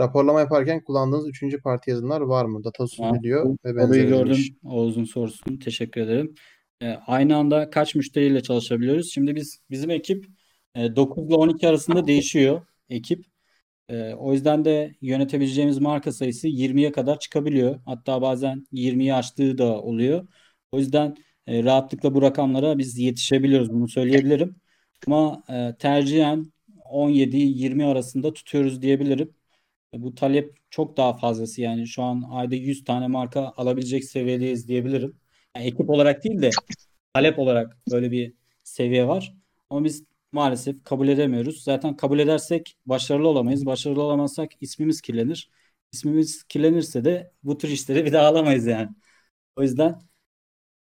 Raporlama yaparken kullandığınız üçüncü parti yazılımlar var mı? Data. Studio ve benzeri gördüm. demiş. Oğuz'un sorusunu. Teşekkür ederim. Ee, aynı anda kaç müşteriyle çalışabiliyoruz? Şimdi biz bizim ekip e, 9 ile 12 arasında değişiyor ekip. E, o yüzden de yönetebileceğimiz marka sayısı 20'ye kadar çıkabiliyor. Hatta bazen 20'yi aştığı da oluyor. O yüzden e, rahatlıkla bu rakamlara biz yetişebiliyoruz. Bunu söyleyebilirim. Ama e, tercihen 17-20 arasında tutuyoruz diyebilirim. E, bu talep çok daha fazlası yani şu an ayda 100 tane marka alabilecek seviyedeyiz diyebilirim. Yani ekip olarak değil de talep olarak böyle bir seviye var. Ama biz maalesef kabul edemiyoruz. Zaten kabul edersek başarılı olamayız. Başarılı olamazsak ismimiz kirlenir. İsmimiz kirlenirse de bu tür işleri bir daha alamayız yani. O yüzden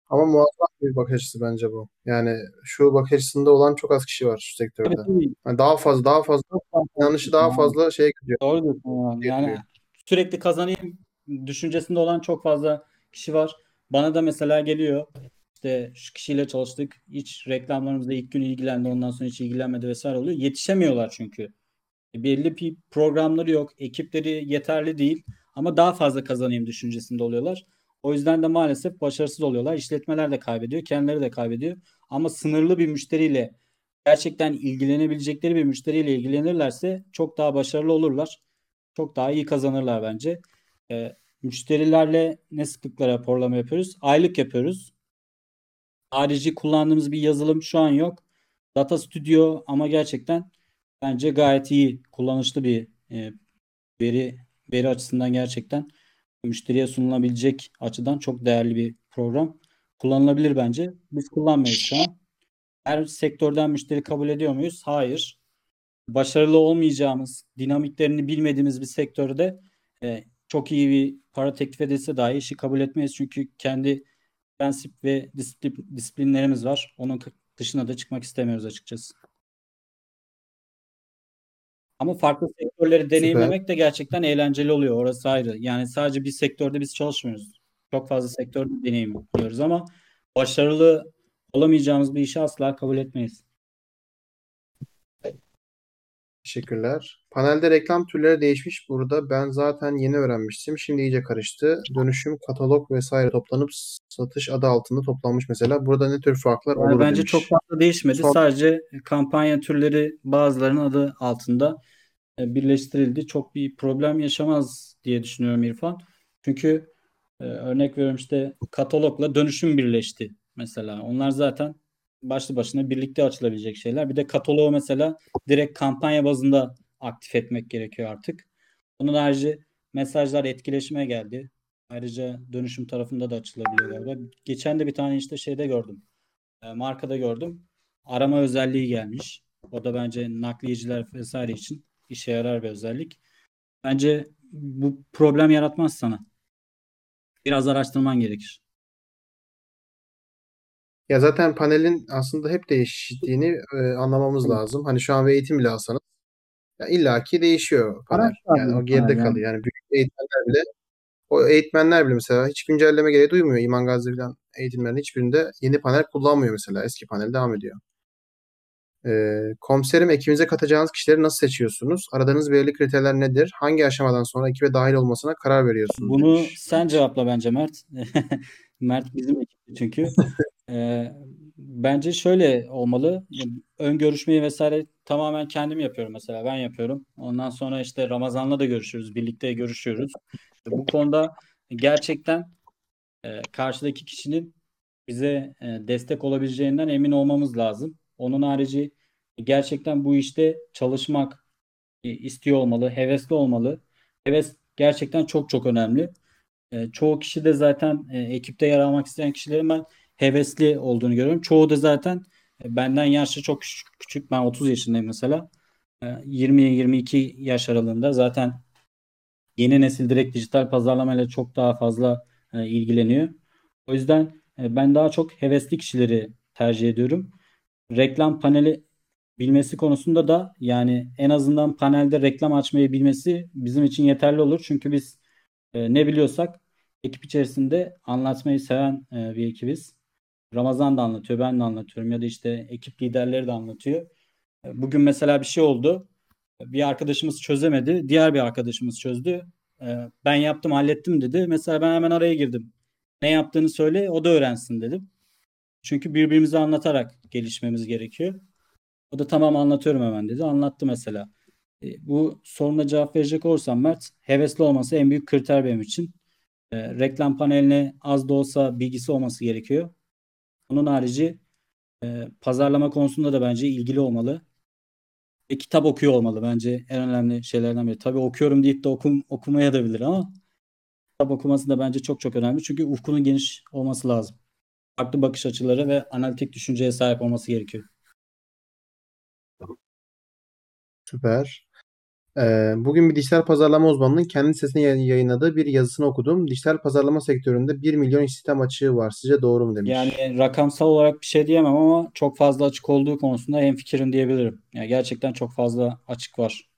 Ama muazzam bir bakış açısı bence bu. Yani şu bakış açısında olan çok az kişi var şu sektörde. tabii, Yani daha fazla daha fazla inanışı daha yani. fazla şey gidiyor. Doğru diyorsun yani. Yani Yapıyor. sürekli kazanayım düşüncesinde olan çok fazla kişi var. Bana da mesela geliyor işte şu kişiyle çalıştık. Hiç reklamlarımızda ilk gün ilgilendi ondan sonra hiç ilgilenmedi vesaire oluyor. Yetişemiyorlar çünkü. E, Belli bir programları yok. Ekipleri yeterli değil. Ama daha fazla kazanayım düşüncesinde oluyorlar. O yüzden de maalesef başarısız oluyorlar. İşletmeler de kaybediyor. Kendileri de kaybediyor. Ama sınırlı bir müşteriyle gerçekten ilgilenebilecekleri bir müşteriyle ilgilenirlerse çok daha başarılı olurlar. Çok daha iyi kazanırlar bence. Ee, müşterilerle ne sıklıkla raporlama yapıyoruz? Aylık yapıyoruz. Harici kullandığımız bir yazılım şu an yok. Data Studio ama gerçekten bence gayet iyi, kullanışlı bir e, veri veri açısından gerçekten müşteriye sunulabilecek açıdan çok değerli bir program. Kullanılabilir bence. Biz kullanmıyoruz şu an. Her sektörden müşteri kabul ediyor muyuz? Hayır. Başarılı olmayacağımız, dinamiklerini bilmediğimiz bir sektörde e, çok iyi bir para teklif edilse dahi işi kabul etmeyiz. Çünkü kendi prensip ve disiplin, disiplinlerimiz var. Onun dışına da çıkmak istemiyoruz açıkçası. Ama farklı sektörleri deneyimlemek de gerçekten eğlenceli oluyor. Orası ayrı. Yani sadece bir sektörde biz çalışmıyoruz. Çok fazla sektörde deneyimliyoruz ama başarılı olamayacağımız bir işi asla kabul etmeyiz. Teşekkürler. Panelde reklam türleri değişmiş burada. Ben zaten yeni öğrenmiştim. Şimdi iyice karıştı. Dönüşüm, katalog vesaire toplanıp satış adı altında toplanmış mesela. Burada ne tür farklar Yani olur bence demiş. çok fazla değişmedi. Son- Sadece kampanya türleri bazılarının adı altında e, birleştirildi. Çok bir problem yaşamaz diye düşünüyorum İrfan. Çünkü e, örnek veriyorum işte katalogla dönüşüm birleşti mesela. Onlar zaten başlı başına birlikte açılabilecek şeyler. Bir de kataloğu mesela direkt kampanya bazında aktif etmek gerekiyor artık. Bunun harici mesajlar etkileşime geldi. Ayrıca dönüşüm tarafında da açılabiliyor galiba. Geçen de bir tane işte şeyde gördüm. E, markada gördüm. Arama özelliği gelmiş. O da bence nakliyeciler vesaire için işe yarar bir özellik. Bence bu problem yaratmaz sana. Biraz araştırman gerekir. Ya zaten panelin aslında hep değiştiğini e, anlamamız Evet. lazım. Hani şu an bir eğitim bile alsanız ya illaki değişiyor panel. Yani o geride yani. kalıyor. Yani büyük eğitmenler bile o eğitmenler bile mesela hiç güncelleme gereği duymuyor. İman Gazi falan eğitimlerin hiçbirinde yeni panel kullanmıyor mesela. Eski panel devam ediyor. Ee, komiserim ekibinize katacağınız kişileri nasıl seçiyorsunuz? Aradığınız belirli kriterler nedir? Hangi aşamadan sonra ekibe dahil olmasına karar veriyorsunuz? Bunu demiş. sen cevapla bence Mert. Mert bizim ekipte çünkü. Ee, bence şöyle olmalı. Ön görüşmeyi vesaire tamamen kendim yapıyorum mesela. Ben yapıyorum. Ondan sonra işte Ramazan'la da görüşüyoruz. Birlikte görüşüyoruz. Bu konuda gerçekten e, karşıdaki kişinin bize e, destek olabileceğinden emin olmamız lazım. Onun harici gerçekten bu işte çalışmak e, istiyor olmalı, hevesli olmalı. Heves gerçekten çok çok önemli. Çoğu kişi de zaten ekipte yer almak isteyen kişilerin ben hevesli olduğunu görüyorum. Çoğu da zaten e, benden yaşça çok küçük, küçük. Ben 30 yaşındayım mesela. E, 20-22 yaş aralığında zaten yeni nesil direkt dijital pazarlamayla çok daha fazla e, ilgileniyor. O yüzden e, ben daha çok hevesli kişileri tercih ediyorum. Reklam paneli bilmesi konusunda da yani en azından panelde reklam açmayı bilmesi bizim için yeterli olur. Çünkü biz e, ne biliyorsak ekip içerisinde anlatmayı seven e, bir ekibiz. Ramazan da anlatıyor, ben de anlatıyorum ya da işte ekip liderleri de anlatıyor. Bugün mesela bir şey oldu. Bir arkadaşımız çözemedi, diğer bir arkadaşımız çözdü. E, Ben yaptım, hallettim dedi. Mesela ben hemen araya girdim. Ne yaptığını söyle, o da öğrensin dedim. Çünkü birbirimize anlatarak gelişmemiz gerekiyor. O da tamam anlatıyorum hemen dedi. Anlattı mesela. E, bu soruna cevap verecek olursam Mert, hevesli olması en büyük kriter benim için. E, reklam paneline az da olsa bilgisi olması gerekiyor. Onun harici e, pazarlama konusunda da bence ilgili olmalı. ve kitap okuyor olmalı bence en önemli şeylerden biri. Tabii okuyorum deyip de okum, okumaya da bilir ama kitap okuması da bence çok çok önemli. Çünkü ufkunun geniş olması lazım. Farklı bakış açıları ve analitik düşünceye sahip olması gerekiyor. Süper. Ee, bugün bir dijital pazarlama uzmanının kendi sitesine yayın- yayınladığı bir yazısını okudum. Dijital pazarlama sektöründe 1 milyon istihdam açığı var. Sizce doğru mu demiş. Yani rakamsal olarak bir şey diyemem ama çok fazla açık olduğu konusunda hemfikirim diyebilirim. Yani gerçekten çok fazla açık var.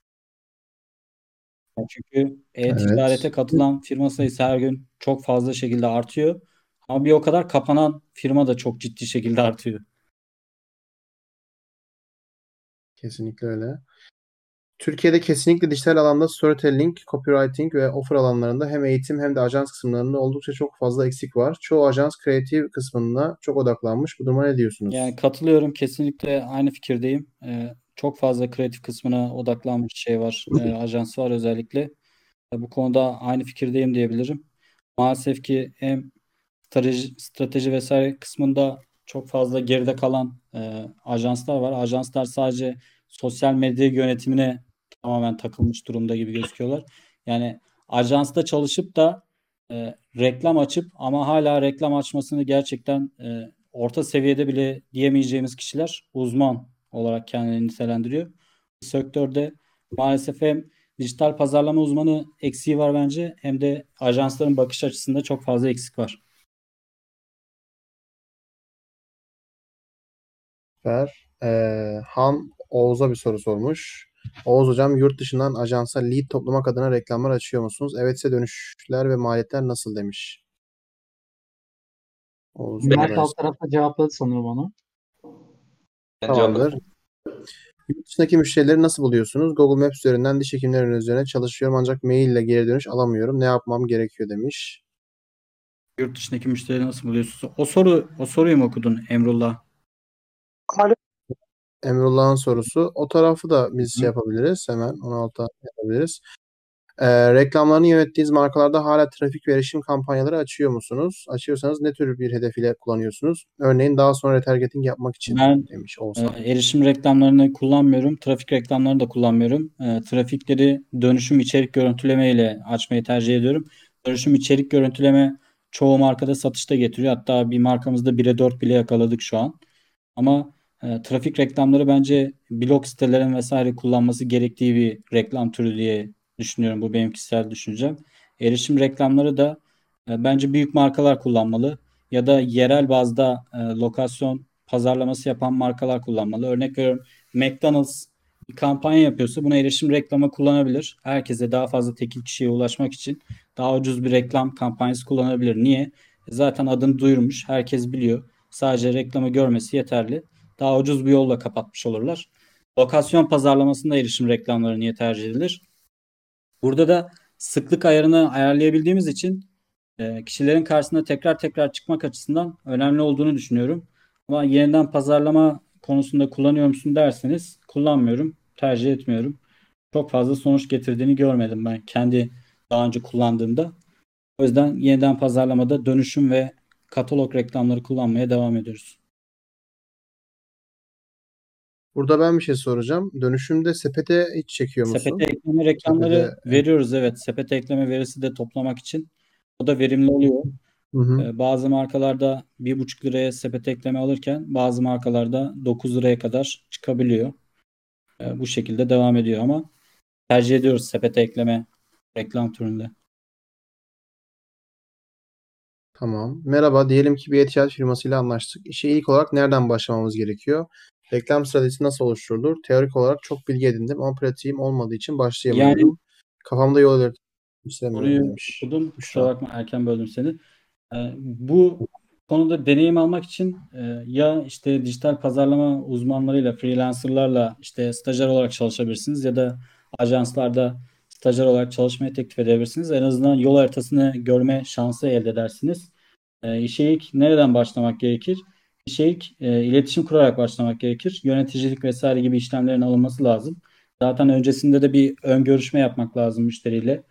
Yani çünkü e-ticarete Evet. katılan firma sayısı her gün çok fazla şekilde artıyor. Ama bir o kadar kapanan firma da çok ciddi şekilde artıyor. Kesinlikle öyle. Türkiye'de kesinlikle dijital alanda storytelling, copywriting ve offer alanlarında hem eğitim hem de ajans kısımlarında oldukça çok fazla eksik var. Çoğu ajans kreatif kısmına çok odaklanmış. Bu duruma ne diyorsunuz? Yani katılıyorum. Kesinlikle aynı fikirdeyim. Ee, çok fazla kreatif kısmına odaklanmış şey var. Ee, ajans var özellikle. Bu konuda aynı fikirdeyim diyebilirim. Maalesef ki hem strateji, strateji vesaire kısmında çok fazla geride kalan e, ajanslar var. Ajanslar sadece sosyal medya yönetimine tamamen takılmış durumda gibi gözüküyorlar. Yani ajansta çalışıp da e, reklam açıp ama hala reklam açmasını gerçekten e, orta seviyede bile diyemeyeceğimiz kişiler uzman olarak kendini nitelendiriyor. Sektörde maalesef hem dijital pazarlama uzmanı eksiği var bence hem de ajansların bakış açısında çok fazla eksik var. Süper. Ee, Han Oğuz'a bir soru sormuş. Oğuz hocam yurt dışından ajansa lead toplamak adına reklamlar açıyor musunuz? Evetse dönüşler ve maliyetler nasıl demiş. Oğuz Mert alt tarafta cevapladı sanırım onu. Tamamdır. Yurt dışındaki müşterileri nasıl buluyorsunuz? Google Maps üzerinden diş hekimleri üzerine çalışıyorum ancak mail ile geri dönüş alamıyorum. Ne yapmam gerekiyor demiş. Yurt dışındaki müşterileri nasıl buluyorsunuz? O soru o soruyu mu okudun Emrullah? Emrullah'ın sorusu. O tarafı da biz şey yapabiliriz. Hemen 16'a yapabiliriz. Ee, reklamlarını yönettiğiniz markalarda hala trafik ve erişim kampanyaları açıyor musunuz? Açıyorsanız ne tür bir hedef ile kullanıyorsunuz? Örneğin daha sonra retargeting yapmak için Ben demiş e, Oğuzhan. erişim reklamlarını kullanmıyorum. Trafik reklamlarını da kullanmıyorum. E, trafikleri dönüşüm içerik görüntüleme ile açmayı tercih ediyorum. Dönüşüm içerik görüntüleme çoğu markada satışta getiriyor. Hatta bir markamızda 1'e 4 bile yakaladık şu an. Ama e, trafik reklamları bence blog sitelerin vesaire kullanması gerektiği bir reklam türü diye düşünüyorum. Bu benim kişisel düşüncem. Erişim reklamları da e, bence büyük markalar kullanmalı ya da yerel bazda e, lokasyon pazarlaması yapan markalar kullanmalı. Örnek veriyorum McDonald's bir kampanya yapıyorsa buna erişim reklamı kullanabilir. Herkese daha fazla tekil kişiye ulaşmak için daha ucuz bir reklam kampanyası kullanabilir. Niye? Zaten adını duyurmuş. Herkes biliyor. Sadece reklamı görmesi yeterli. Daha ucuz bir yolla kapatmış olurlar. Lokasyon pazarlamasında erişim reklamları niye tercih edilir? Burada da sıklık ayarını ayarlayabildiğimiz için e, kişilerin karşısına tekrar tekrar çıkmak açısından önemli olduğunu düşünüyorum. Ama yeniden pazarlama konusunda kullanıyor musun derseniz kullanmıyorum, tercih etmiyorum. Çok fazla sonuç getirdiğini görmedim ben kendi daha önce kullandığımda. O yüzden yeniden pazarlamada dönüşüm ve katalog reklamları kullanmaya devam ediyoruz. Burada ben bir şey soracağım. Dönüşümde sepete hiç çekiyor musun? Sepete ekleme reklamları Sepete- veriyoruz evet. Sepete ekleme verisi de toplamak için. O da verimli oluyor. Hı hı. Ee, Bazı markalarda 1,5 liraya sepet ekleme alırken bazı markalarda 9 liraya kadar çıkabiliyor. Ee, Bu şekilde devam ediyor ama tercih ediyoruz sepete ekleme reklam türünde. Tamam. Merhaba. Diyelim ki bir e-ticaret firmasıyla anlaştık. İşe ilk olarak nereden başlamamız gerekiyor? Reklam stratejisi nasıl oluşturulur? Teorik olarak çok bilgi edindim ama pratiğim olmadığı için başlayamıyorum. Kafamda yol Soruyu demiş. okudum. Kusura bakma erken böldüm seni. Ee, Bu konuda deneyim almak için e, ya işte dijital pazarlama uzmanlarıyla, freelancerlarla işte stajyer olarak çalışabilirsiniz ya da ajanslarda stajyer olarak çalışmayı teklif edebilirsiniz. En azından yol haritasını görme şansı elde edersiniz. E, işe ilk nereden başlamak gerekir? İlk e, iletişim kurarak başlamak gerekir. Yöneticilik vesaire gibi işlemlerin alınması lazım. Zaten öncesinde de bir ön görüşme yapmak lazım müşteriyle.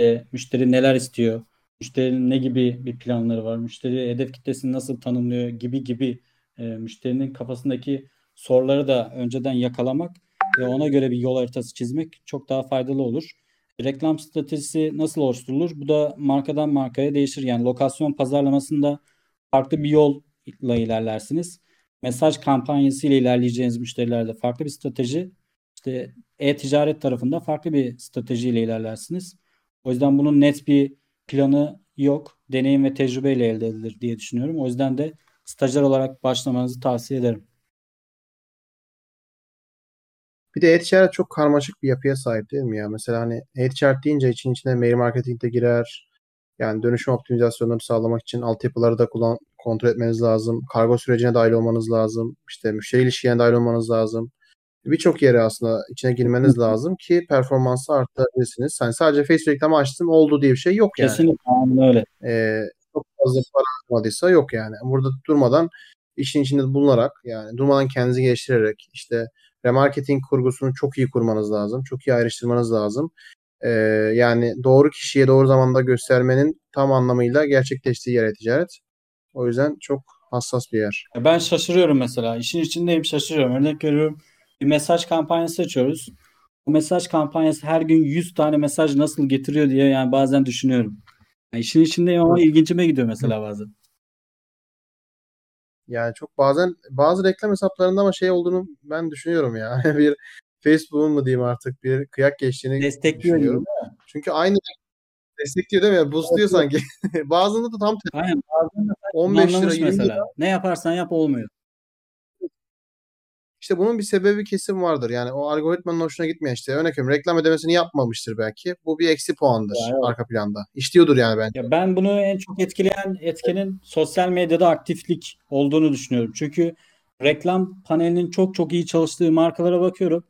E, müşteri neler istiyor? Müşterinin ne gibi bir planları var? Müşteri hedef kitlesini nasıl tanımlıyor gibi gibi e, müşterinin kafasındaki soruları da önceden yakalamak ve ona göre bir yol haritası çizmek çok daha faydalı olur. Reklam stratejisi nasıl oluşturulur? Bu da markadan markaya değişir. Yani lokasyon pazarlamasında farklı bir yolla ilerlersiniz. Mesaj kampanyası ile ilerleyeceğiniz müşterilerde farklı bir strateji. İşte e-ticaret tarafında farklı bir stratejiyle ilerlersiniz. O yüzden bunun net bir planı yok. Deneyim ve tecrübeyle elde edilir diye düşünüyorum. O yüzden de stajyer olarak başlamanızı tavsiye ederim. Bir de e-ticaret çok karmaşık bir yapıya sahip değil mi ya? Mesela hani e-ticaret deyince için içine mail marketing de girer. Yani dönüşüm optimizasyonları sağlamak için altyapıları da kullan kontrol etmeniz lazım. Kargo sürecine dahil olmanız lazım. İşte müşteri ilişkilerine dahil olmanız lazım. Birçok yere aslında içine girmeniz lazım ki performansı arttırabilirsiniz. Hani sadece Facebook reklamı açtım oldu diye bir şey yok yani. Kesinlikle öyle. Ee, çok fazla para harcamadıysa yok yani. Burada durmadan işin içinde bulunarak yani durmadan kendinizi geliştirerek işte remarketing kurgusunu çok iyi kurmanız lazım. Çok iyi ayrıştırmanız lazım. Ee, yani doğru kişiye doğru zamanda göstermenin tam anlamıyla gerçekleştiği yer ticaret. O yüzden çok hassas bir yer. Ben şaşırıyorum mesela. İşin içindeyim şaşırıyorum. Örnek veriyorum. Bir mesaj kampanyası açıyoruz. Bu mesaj kampanyası her gün 100 tane mesaj nasıl getiriyor diye yani bazen düşünüyorum. Yani işin içindeyim ama ilgincime gidiyor mesela bazen. Yani çok bazen bazı reklam hesaplarında ama şey olduğunu ben düşünüyorum ya. bir Facebook'un mu diyeyim artık bir kıyak geçtiğini Destekliyor düşünüyorum. Çünkü aynı destekliyor değil mi? Boostluyor sanki. Bazında da tam Aynen. Bazen de 15 lira anlamış 20 lira. mesela. Ne yaparsan yap olmuyor. İşte bunun bir sebebi kesin vardır. Yani o algoritmanın hoşuna gitmeyen işte örnek veriyorum reklam ödemesini yapmamıştır belki. Bu bir eksi puandır Ya, evet. arka planda. İşliyordur yani bence. Ya ben bunu en çok etkileyen etkenin sosyal medyada aktiflik olduğunu düşünüyorum. Çünkü reklam panelinin çok çok iyi çalıştığı markalara bakıyorum.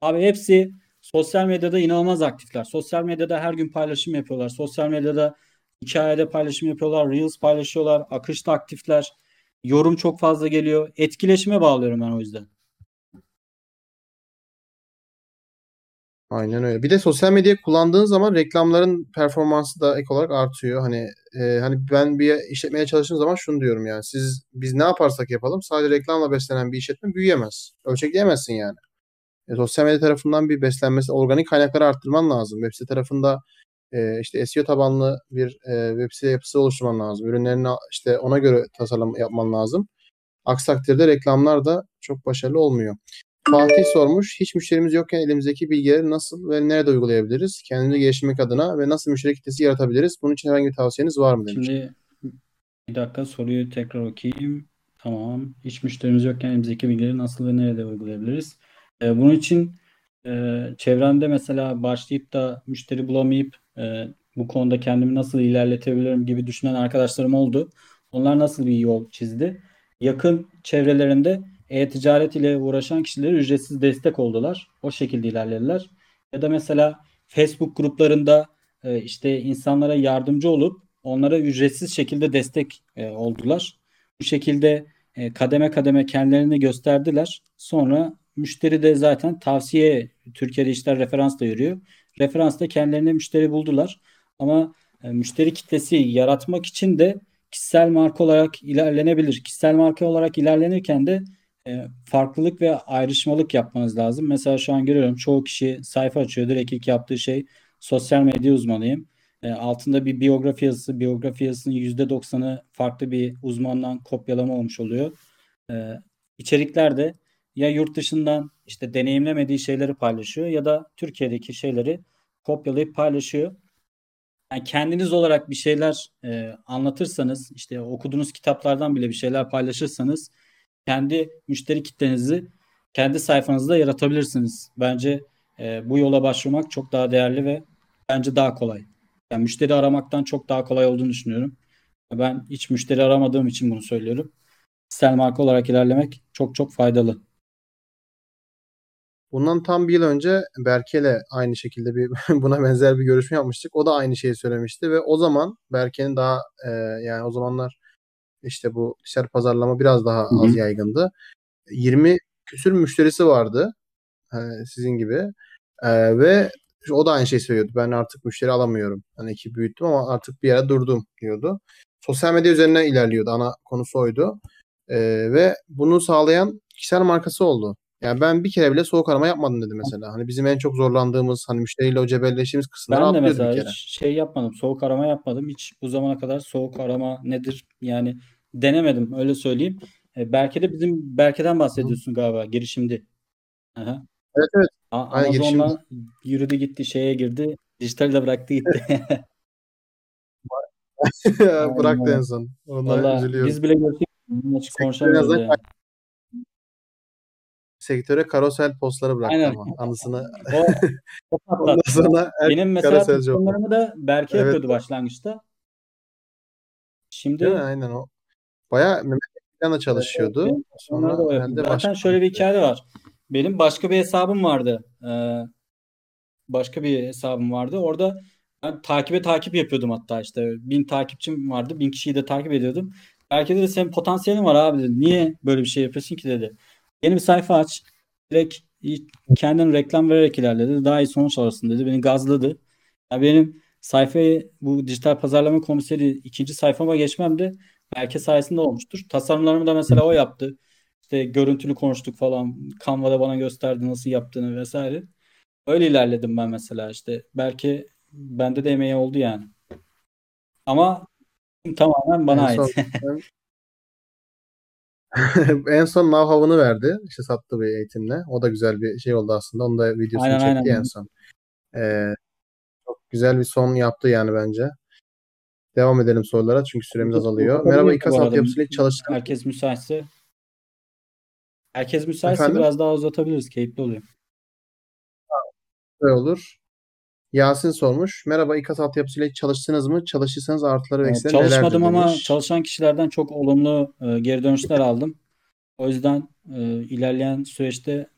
Abi hepsi sosyal medyada inanılmaz aktifler. Sosyal medyada her gün paylaşım yapıyorlar. Sosyal medyada hikayede paylaşım yapıyorlar. Reels paylaşıyorlar. Akışta aktifler. Yorum çok fazla geliyor. Etkileşime bağlıyorum ben o yüzden. Aynen öyle. Bir de sosyal medyayı kullandığın zaman reklamların performansı da ek olarak artıyor. Hani e, hani ben bir işletmeye çalıştığım zaman şunu diyorum yani siz biz ne yaparsak yapalım sadece reklamla beslenen bir işletme büyüyemez. Ölçekleyemezsin yani. E, sosyal medya tarafından bir beslenmesi, organik kaynakları arttırman lazım. Web site tarafında e, işte SEO tabanlı bir e, web site yapısı oluşturman lazım. Ürünlerini işte ona göre tasarım yapman lazım. Aksi takdirde reklamlar da çok başarılı olmuyor. Fatih sormuş. Hiç müşterimiz yokken elimizdeki bilgileri nasıl ve nerede uygulayabiliriz? Kendimizi geliştirmek adına ve nasıl müşteri kitlesi yaratabiliriz? Bunun için herhangi bir tavsiyeniz var mı demiş. Şimdi bir dakika soruyu tekrar okuyayım. Tamam. Hiç müşterimiz yokken elimizdeki bilgileri nasıl ve nerede uygulayabiliriz? Ee, bunun için e, çevremde mesela başlayıp da müşteri bulamayıp e, bu konuda kendimi nasıl ilerletebilirim gibi düşünen arkadaşlarım oldu. Onlar nasıl bir yol çizdi? Yakın çevrelerinde e-ticaret ile uğraşan kişilere ücretsiz destek oldular. O şekilde ilerlediler. Ya da mesela Facebook gruplarında e, işte insanlara yardımcı olup onlara ücretsiz şekilde destek e, oldular. Bu şekilde e, kademe kademe kendilerini gösterdiler. Sonra müşteri de zaten tavsiye Türkiye'de işler referansla yürüyor. Referansla kendilerine müşteri buldular. Ama e, müşteri kitlesi yaratmak için de kişisel marka olarak ilerlenebilir. Kişisel marka olarak ilerlenirken de e, farklılık ve ayrışmalık yapmanız lazım. Mesela şu an görüyorum çoğu kişi sayfa açıyor. Direkt ilk yaptığı şey sosyal medya uzmanıyım. E, altında bir biyografi yazısı. Biyografi yazısının %90'ı farklı bir uzmandan kopyalama olmuş oluyor. E, içerikler de ya yurt dışından işte deneyimlemediği şeyleri paylaşıyor ya da Türkiye'deki şeyleri kopyalayıp paylaşıyor. Yani kendiniz olarak bir şeyler e, anlatırsanız, işte okuduğunuz kitaplardan bile bir şeyler paylaşırsanız kendi müşteri kitlenizi kendi sayfanızda yaratabilirsiniz. Bence e, bu yola başvurmak çok daha değerli ve bence daha kolay. Yani müşteri aramaktan çok daha kolay olduğunu düşünüyorum. Ben hiç müşteri aramadığım için bunu söylüyorum. Kişisel marka olarak ilerlemek çok çok faydalı. Bundan tam bir yıl önce Berke'yle aynı şekilde bir buna benzer bir görüşme yapmıştık. O da aynı şeyi söylemişti ve o zaman Berke'nin daha e, yani o zamanlar işte bu dijital pazarlama biraz daha Hı hı. az yaygındı. 20 küsür müşterisi vardı e, sizin gibi E, ve o da aynı şeyi söylüyordu. Ben artık müşteri alamıyorum. Hani ekip büyüttüm ama artık bir yere durdum diyordu. Sosyal medya üzerinden ilerliyordu. Ana konusu oydu. E, ve bunu sağlayan kişisel markası oldu. Yani ben bir kere bile soğuk arama yapmadım dedi mesela. Hani bizim en çok zorlandığımız hani müşteriyle o cebelleştiğimiz kısımları Ben de atlıyordu bir mesela kere. hiç şey yapmadım. Soğuk arama yapmadım. Hiç bu zamana kadar soğuk arama nedir? Yani denemedim öyle söyleyeyim. E, Berke'de bizim Berke'den bahsediyorsun galiba girişimdi. Aha. Evet evet. A- Aynen, Amazon'la yürüdü gitti şeye girdi. Dijitali de bıraktı gitti. Bıraktı Aynen. en son. Ona Valla üzülüyorum. biz bile. Hiç Sektör konuşamıyoruz yani. Sektöre karosel postları bıraktı Aynen. ama. Anısını. O, o Ondan sonra Benim mesela tasarımlarımı da Berke Evet. yapıyordu başlangıçta. Şimdi? Aynen o. Bayağı Mehmet Ekran'la çalışıyordu. benim Sonra da herhalde. Zaten başka şöyle bir hikaye var. Benim başka bir hesabım vardı. Ee, başka bir hesabım vardı. Orada ben takibe takip yapıyordum hatta işte. Bin takipçim vardı. Bin kişiyi de takip ediyordum. Belki dedi senin potansiyelin var abi dedi. Niye böyle bir şey yapıyorsun ki dedi. Yeni bir sayfa aç. Direkt kendin reklam vererek ilerle dedi. Daha iyi sonuç alırsın dedi. Beni gazladı. Ya benim sayfayı bu dijital pazarlama komiseri ikinci sayfama geçmem de Berke sayesinde olmuştur. Tasarımlarımı da mesela o yaptı. İşte görüntülü konuştuk falan. Canva'da bana gösterdi nasıl yaptığını vesaire. Öyle ilerledim ben mesela işte. Belki bende de emeği oldu yani. Ama tamamen bana en ait. son en son know-how'ını verdi. İşte sattığı bir eğitimle. O da güzel bir şey oldu aslında. Onun da videosunu Aynen, çekti aynen. en son. Ee, çok güzel bir son yaptı yani bence. Devam edelim sorulara çünkü süremiz azalıyor. Uzatabiliriz Merhaba İKAS altyapısıyla mı? Herkes müsaitse. Herkes müsaitse Efendim? biraz daha uzatabiliriz. Keyifli oluyor. Böyle olur. Yasin sormuş. Merhaba İKAS altyapısıyla hiç çalıştınız mı? Çalışırsanız artıları ve eksileri nelerdir Çalışmadım ama demiş. çalışan kişilerden çok olumlu e, geri dönüşler aldım. O yüzden e, ilerleyen süreçte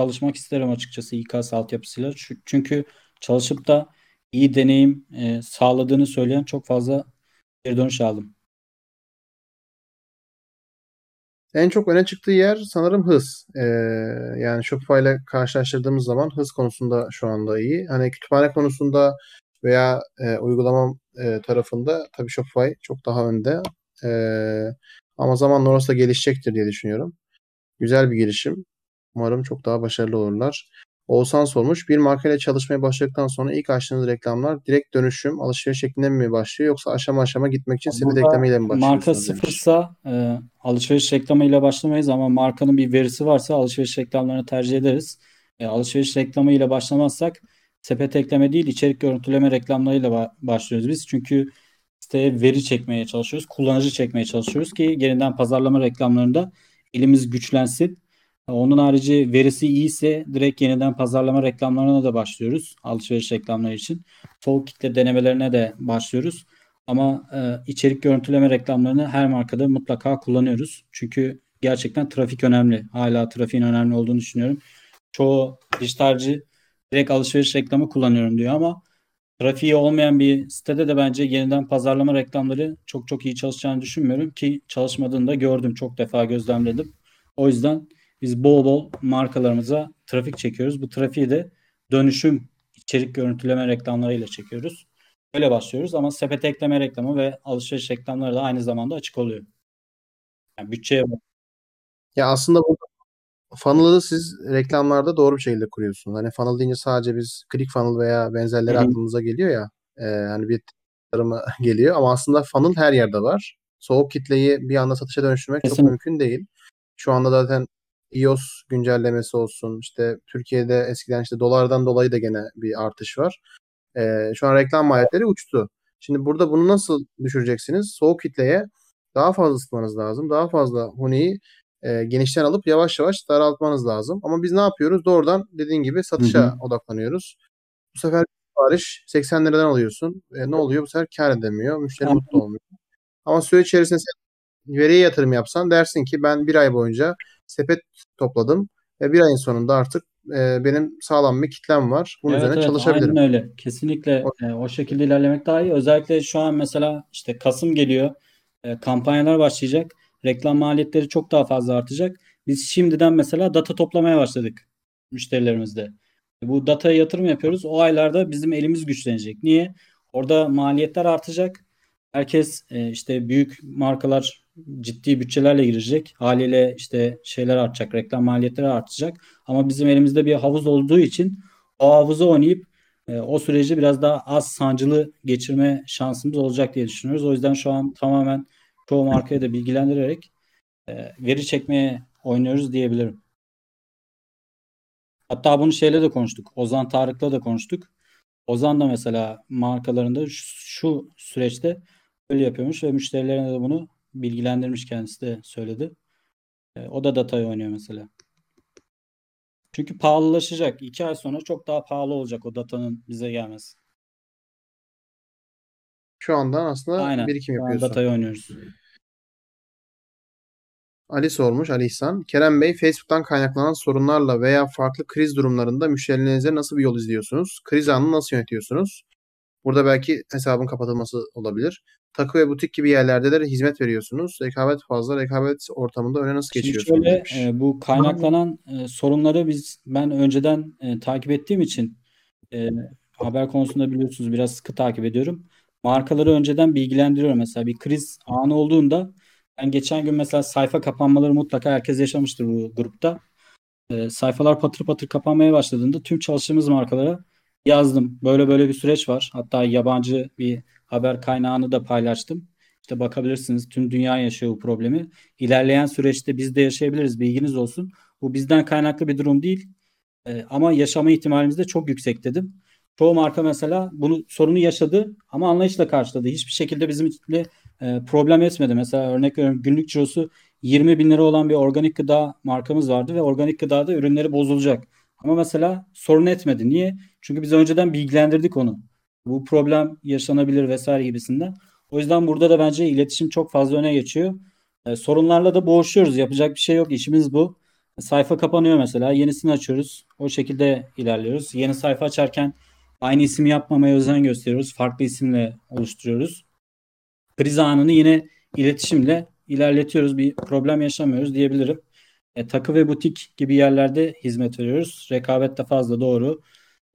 çalışmak isterim açıkçası İKAS altyapısıyla. Çü- Çünkü çalışıp da iyi deneyim e, sağladığını söyleyen çok fazla geri dönüş aldım. En çok öne çıktığı yer sanırım hız. Ee, yani Shopify ile karşılaştırdığımız zaman hız konusunda şu anda iyi. Hani kütüphane konusunda veya e, uygulama e, tarafında tabii Shopify çok daha önde. Ee, ama zamanla orası da gelişecektir diye düşünüyorum. Güzel bir girişim. Umarım çok daha başarılı olurlar. Oğuzhan sormuş. Bir markayla çalışmaya başladıktan sonra ilk açtığınız reklamlar direkt dönüşüm, alışveriş şeklinde mi başlıyor yoksa aşama aşama gitmek için sepet Burada eklemeyle mi marka sıfırsa e, alışveriş reklamıyla başlamayız ama markanın bir verisi varsa alışveriş reklamlarını tercih ederiz. E, alışveriş reklamıyla başlamazsak sepet ekleme değil içerik görüntüleme reklamlarıyla ba- başlıyoruz biz. Çünkü siteye veri çekmeye çalışıyoruz. Kullanıcı çekmeye çalışıyoruz ki yeniden pazarlama reklamlarında elimiz güçlensin. Onun harici verisi iyiyse direkt yeniden pazarlama reklamlarına da başlıyoruz. Alışveriş reklamları için. Soğuk kitle denemelerine de başlıyoruz. Ama e, içerik görüntüleme reklamlarını her markada mutlaka kullanıyoruz. Çünkü gerçekten trafik önemli. Hala trafiğin önemli olduğunu düşünüyorum. Çoğu dijitalci direkt alışveriş reklamı kullanıyorum diyor ama trafiği olmayan bir sitede de bence yeniden pazarlama reklamları çok çok iyi çalışacağını düşünmüyorum ki çalışmadığını da gördüm. Çok defa gözlemledim. O yüzden biz bol bol markalarımıza trafik çekiyoruz. Bu trafiği de dönüşüm içerik görüntüleme reklamlarıyla çekiyoruz. Öyle başlıyoruz ama sepet ekleme reklamı ve alışveriş reklamları da aynı zamanda açık oluyor. Yani bütçeye. Ya aslında bu funnel'ı siz reklamlarda doğru bir şekilde kuruyorsunuz. Hani funnel deyince sadece biz ClickFunnels veya benzerleri Hı hı. aklımıza geliyor ya. E, hani bir tarıma geliyor ama aslında funnel her yerde var. Soğuk kitleyi bir anda satışa dönüştürmek çok Kesinlikle. mümkün değil. Şu anda zaten iOS güncellemesi olsun. işte Türkiye'de eskiden işte dolardan dolayı da gene bir artış var. E, şu an reklam maliyetleri uçtu. Şimdi burada bunu nasıl düşüreceksiniz? Soğuk kitleye daha fazla ısıtmanız lazım. Daha fazla huniyi e, genişten alıp yavaş yavaş daraltmanız lazım. Ama biz ne yapıyoruz? Doğrudan dediğin gibi satışa Hı hı. odaklanıyoruz. Bu sefer sipariş 80 liradan alıyorsun. E, ne oluyor? Bu sefer kar edemiyor. Müşteri mutlu olmuyor. Ama süre içerisinde sen veriye yatırım yapsan dersin ki ben bir ay boyunca sepet topladım ve bir ayın sonunda artık e, benim sağlam bir kitlem var. Bunun Evet üzerine evet çalışabilirim. aynen öyle. Kesinlikle O- e, o şekilde ilerlemek daha iyi. Özellikle şu an mesela işte Kasım geliyor. E, kampanyalar başlayacak. Reklam maliyetleri çok daha fazla artacak. Biz şimdiden mesela data toplamaya başladık müşterilerimizde. Bu dataya yatırım yapıyoruz. O aylarda bizim elimiz güçlenecek. Niye? Orada maliyetler artacak. Herkes e, işte büyük markalar ciddi bütçelerle girecek. Haliyle işte şeyler artacak, reklam maliyetleri artacak. Ama bizim elimizde bir havuz olduğu için o havuza oynayıp e, o süreci biraz daha az sancılı geçirme şansımız olacak diye düşünüyoruz. O yüzden şu an tamamen çoğu markayı da bilgilendirerek e, veri çekmeye oynuyoruz diyebilirim. Hatta bunu şeyle de konuştuk. Ozan Tarık'la da konuştuk. Ozan da mesela markalarında şu, şu süreçte öyle yapıyormuş ve müşterilerine de bunu bilgilendirmiş kendisi de söyledi. E, o da datayı oynuyor mesela. Çünkü pahalılaşacak. İki ay sonra çok daha pahalı olacak o datanın bize gelmesi. Şu andan aslında Aynen. birikim yapıyorsun. datayı oynuyoruz. Ali sormuş, Ali İhsan. Kerem Bey, Facebook'tan kaynaklanan sorunlarla veya farklı kriz durumlarında müşterilerinize nasıl bir yol izliyorsunuz? Kriz anını nasıl yönetiyorsunuz? Burada belki hesabın kapatılması olabilir. Takı ve butik gibi yerlerde de hizmet veriyorsunuz. Rekabet fazla. Rekabet ortamında öne nasıl Şimdi geçiyorsunuz? şöyle e, bu kaynaklanan e, sorunları biz ben önceden e, takip ettiğim için e, haber konusunda biliyorsunuz biraz sıkı takip ediyorum. Markaları önceden bilgilendiriyorum. Mesela bir kriz anı olduğunda ben geçen gün mesela sayfa kapanmaları mutlaka herkes yaşamıştır bu grupta. E, sayfalar patır patır kapanmaya başladığında tüm çalıştığımız markalara yazdım. Böyle böyle bir süreç var. Hatta yabancı bir haber kaynağını da paylaştım. İşte bakabilirsiniz tüm dünya yaşıyor bu problemi. İlerleyen süreçte biz de yaşayabiliriz. Bilginiz olsun. Bu bizden kaynaklı bir durum değil. Ee, ama yaşama ihtimalimiz de çok yüksek dedim. Çoğu marka mesela bunu sorunu yaşadı ama anlayışla karşıladı. Hiçbir şekilde bizim için de e, problem etmedi. Mesela örnek veriyorum günlük cirosu 20 bin lira olan bir organik gıda markamız vardı ve organik gıdada ürünleri bozulacak. Ama mesela sorun etmedi. Niye? Çünkü biz önceden bilgilendirdik onu. Bu problem yaşanabilir vesaire gibisinden. O yüzden burada da bence iletişim çok fazla öne geçiyor. E, sorunlarla da boğuşuyoruz. Yapacak bir şey yok. İşimiz bu. Sayfa kapanıyor mesela. Yenisini açıyoruz. O şekilde ilerliyoruz. Yeni sayfa açarken aynı ismi yapmamaya özen gösteriyoruz. Farklı isimle oluşturuyoruz. Kriz anını yine iletişimle ilerletiyoruz. Bir problem yaşamıyoruz diyebilirim. E, takı ve butik gibi yerlerde hizmet veriyoruz. Rekabet de fazla doğru.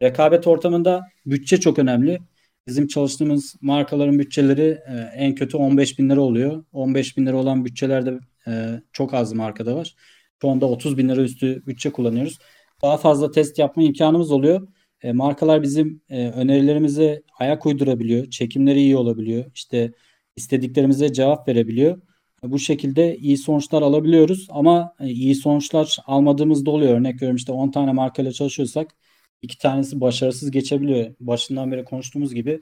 Rekabet ortamında bütçe çok önemli. Bizim çalıştığımız markaların bütçeleri e, en kötü 15 bin lira oluyor. 15 bin lira olan bütçelerde e, çok az markada var. Şu anda 30 bin lira üstü bütçe kullanıyoruz. Daha fazla test yapma imkanımız oluyor. E, markalar bizim e, önerilerimize ayak uydurabiliyor. Çekimleri iyi olabiliyor. İşte istediklerimize cevap verebiliyor. Bu şekilde iyi sonuçlar alabiliyoruz ama e, iyi sonuçlar almadığımız da oluyor. Örnek veriyorum işte 10 tane markayla çalışıyorsak iki tanesi başarısız geçebiliyor. Başından beri konuştuğumuz gibi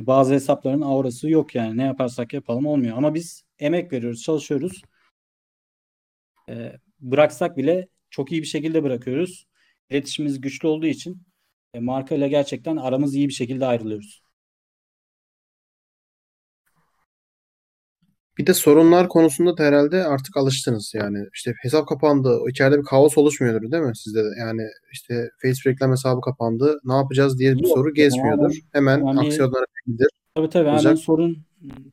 bazı hesapların aurası yok yani. Ne yaparsak yapalım olmuyor. Ama biz emek veriyoruz, çalışıyoruz. E, bıraksak bile çok iyi bir şekilde bırakıyoruz. İletişimimiz güçlü olduğu için e, markayla gerçekten aramız iyi bir şekilde ayrılıyoruz. Bir de sorunlar konusunda da herhalde artık alıştınız yani. İşte hesap kapandı. İçeride bir kaos oluşmuyordur değil mi sizde de? Yani işte Facebook reklam hesabı kapandı. Ne yapacağız diye bir Yok, soru gezmiyordur. Hemen yani- aksiyonlara gidilir. Tabii tabii hemen Olacak. sorun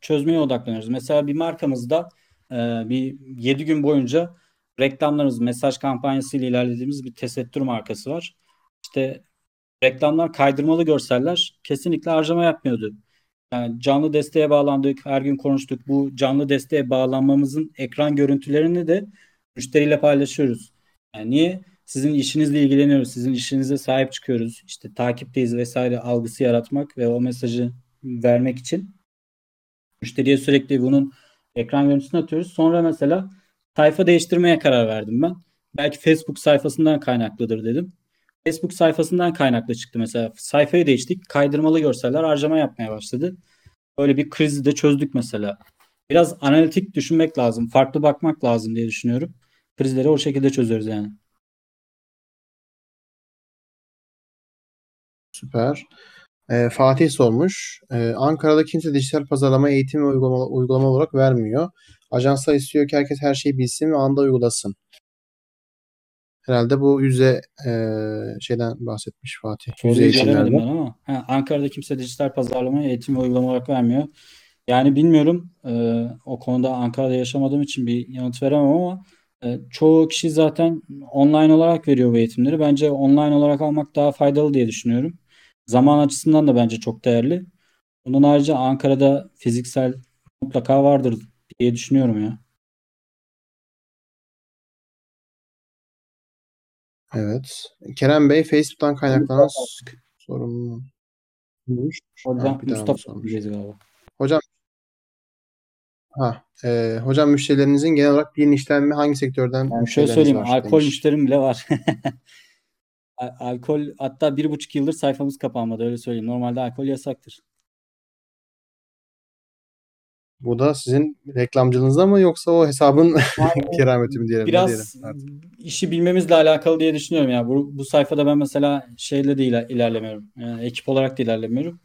çözmeye odaklanıyoruz. Mesela bir markamızda e, bir 7 gün boyunca reklamlarımız, mesaj kampanyası ile ilerlediğimiz bir tesettür markası var. İşte reklamlar kaydırmalı görseller kesinlikle harcama yapmıyordu. Yani canlı desteğe bağlandık, her gün konuştuk. Bu canlı desteğe bağlanmamızın ekran görüntülerini de müşteriyle paylaşıyoruz. Yani niye? Sizin işinizle ilgileniyoruz, sizin işinize sahip çıkıyoruz. İşte takipteyiz vesaire algısı yaratmak ve o mesajı vermek için müşteriye sürekli bunun ekran görüntüsünü atıyoruz. Sonra mesela sayfa değiştirmeye karar verdim ben. Belki Facebook sayfasından kaynaklıdır dedim. Facebook sayfasından kaynaklı çıktı mesela. Sayfayı değiştik. Kaydırmalı görseller harcama yapmaya başladı. Böyle bir krizi de çözdük mesela. Biraz analitik düşünmek lazım. Farklı bakmak lazım diye düşünüyorum. Krizleri o şekilde çözüyoruz yani. Süper. Ee, Fatih sormuş. Ee, Ankara'da kimse dijital pazarlama eğitim ve uygulama, uygulama olarak vermiyor. Ajanslar istiyor ki herkes her şeyi bilsin ve anda uygulasın. Herhalde bu yüze e, şeyden bahsetmiş Fatih. Yüze eğitimlerden. ama ha, Ankara'da kimse dijital pazarlama eğitim ve uygulama olarak vermiyor. Yani bilmiyorum e, o konuda Ankara'da yaşamadığım için bir yanıt veremem ama e, çoğu kişi zaten online olarak veriyor bu eğitimleri. Bence online olarak almak daha faydalı diye düşünüyorum. Zaman açısından da bence çok değerli. Bunun ayrıca Ankara'da fiziksel mutlaka vardır diye düşünüyorum ya. Evet. Kerem Bey Facebook'tan kaynaklanan s- sorun. Hocam bir Mustafa galiba. Hocam ha, e, hocam müşterilerinizin genel olarak bir işten mi hangi sektörden Yani şöyle söyleyeyim, var alkol demiş. müşterim bile var. Al- Alkol hatta bir buçuk yıldır sayfamız kapanmadı öyle söyleyeyim. Normalde alkol yasaktır. Bu da sizin reklamcılığınızda mı yoksa o hesabın kerameti mi diyelim? Biraz diyelim artık? işi bilmemizle alakalı diye düşünüyorum ya. Bu, bu sayfada ben mesela şeyle de iler- ilerlemiyorum. Yani ekip olarak da ilerlemiyorum.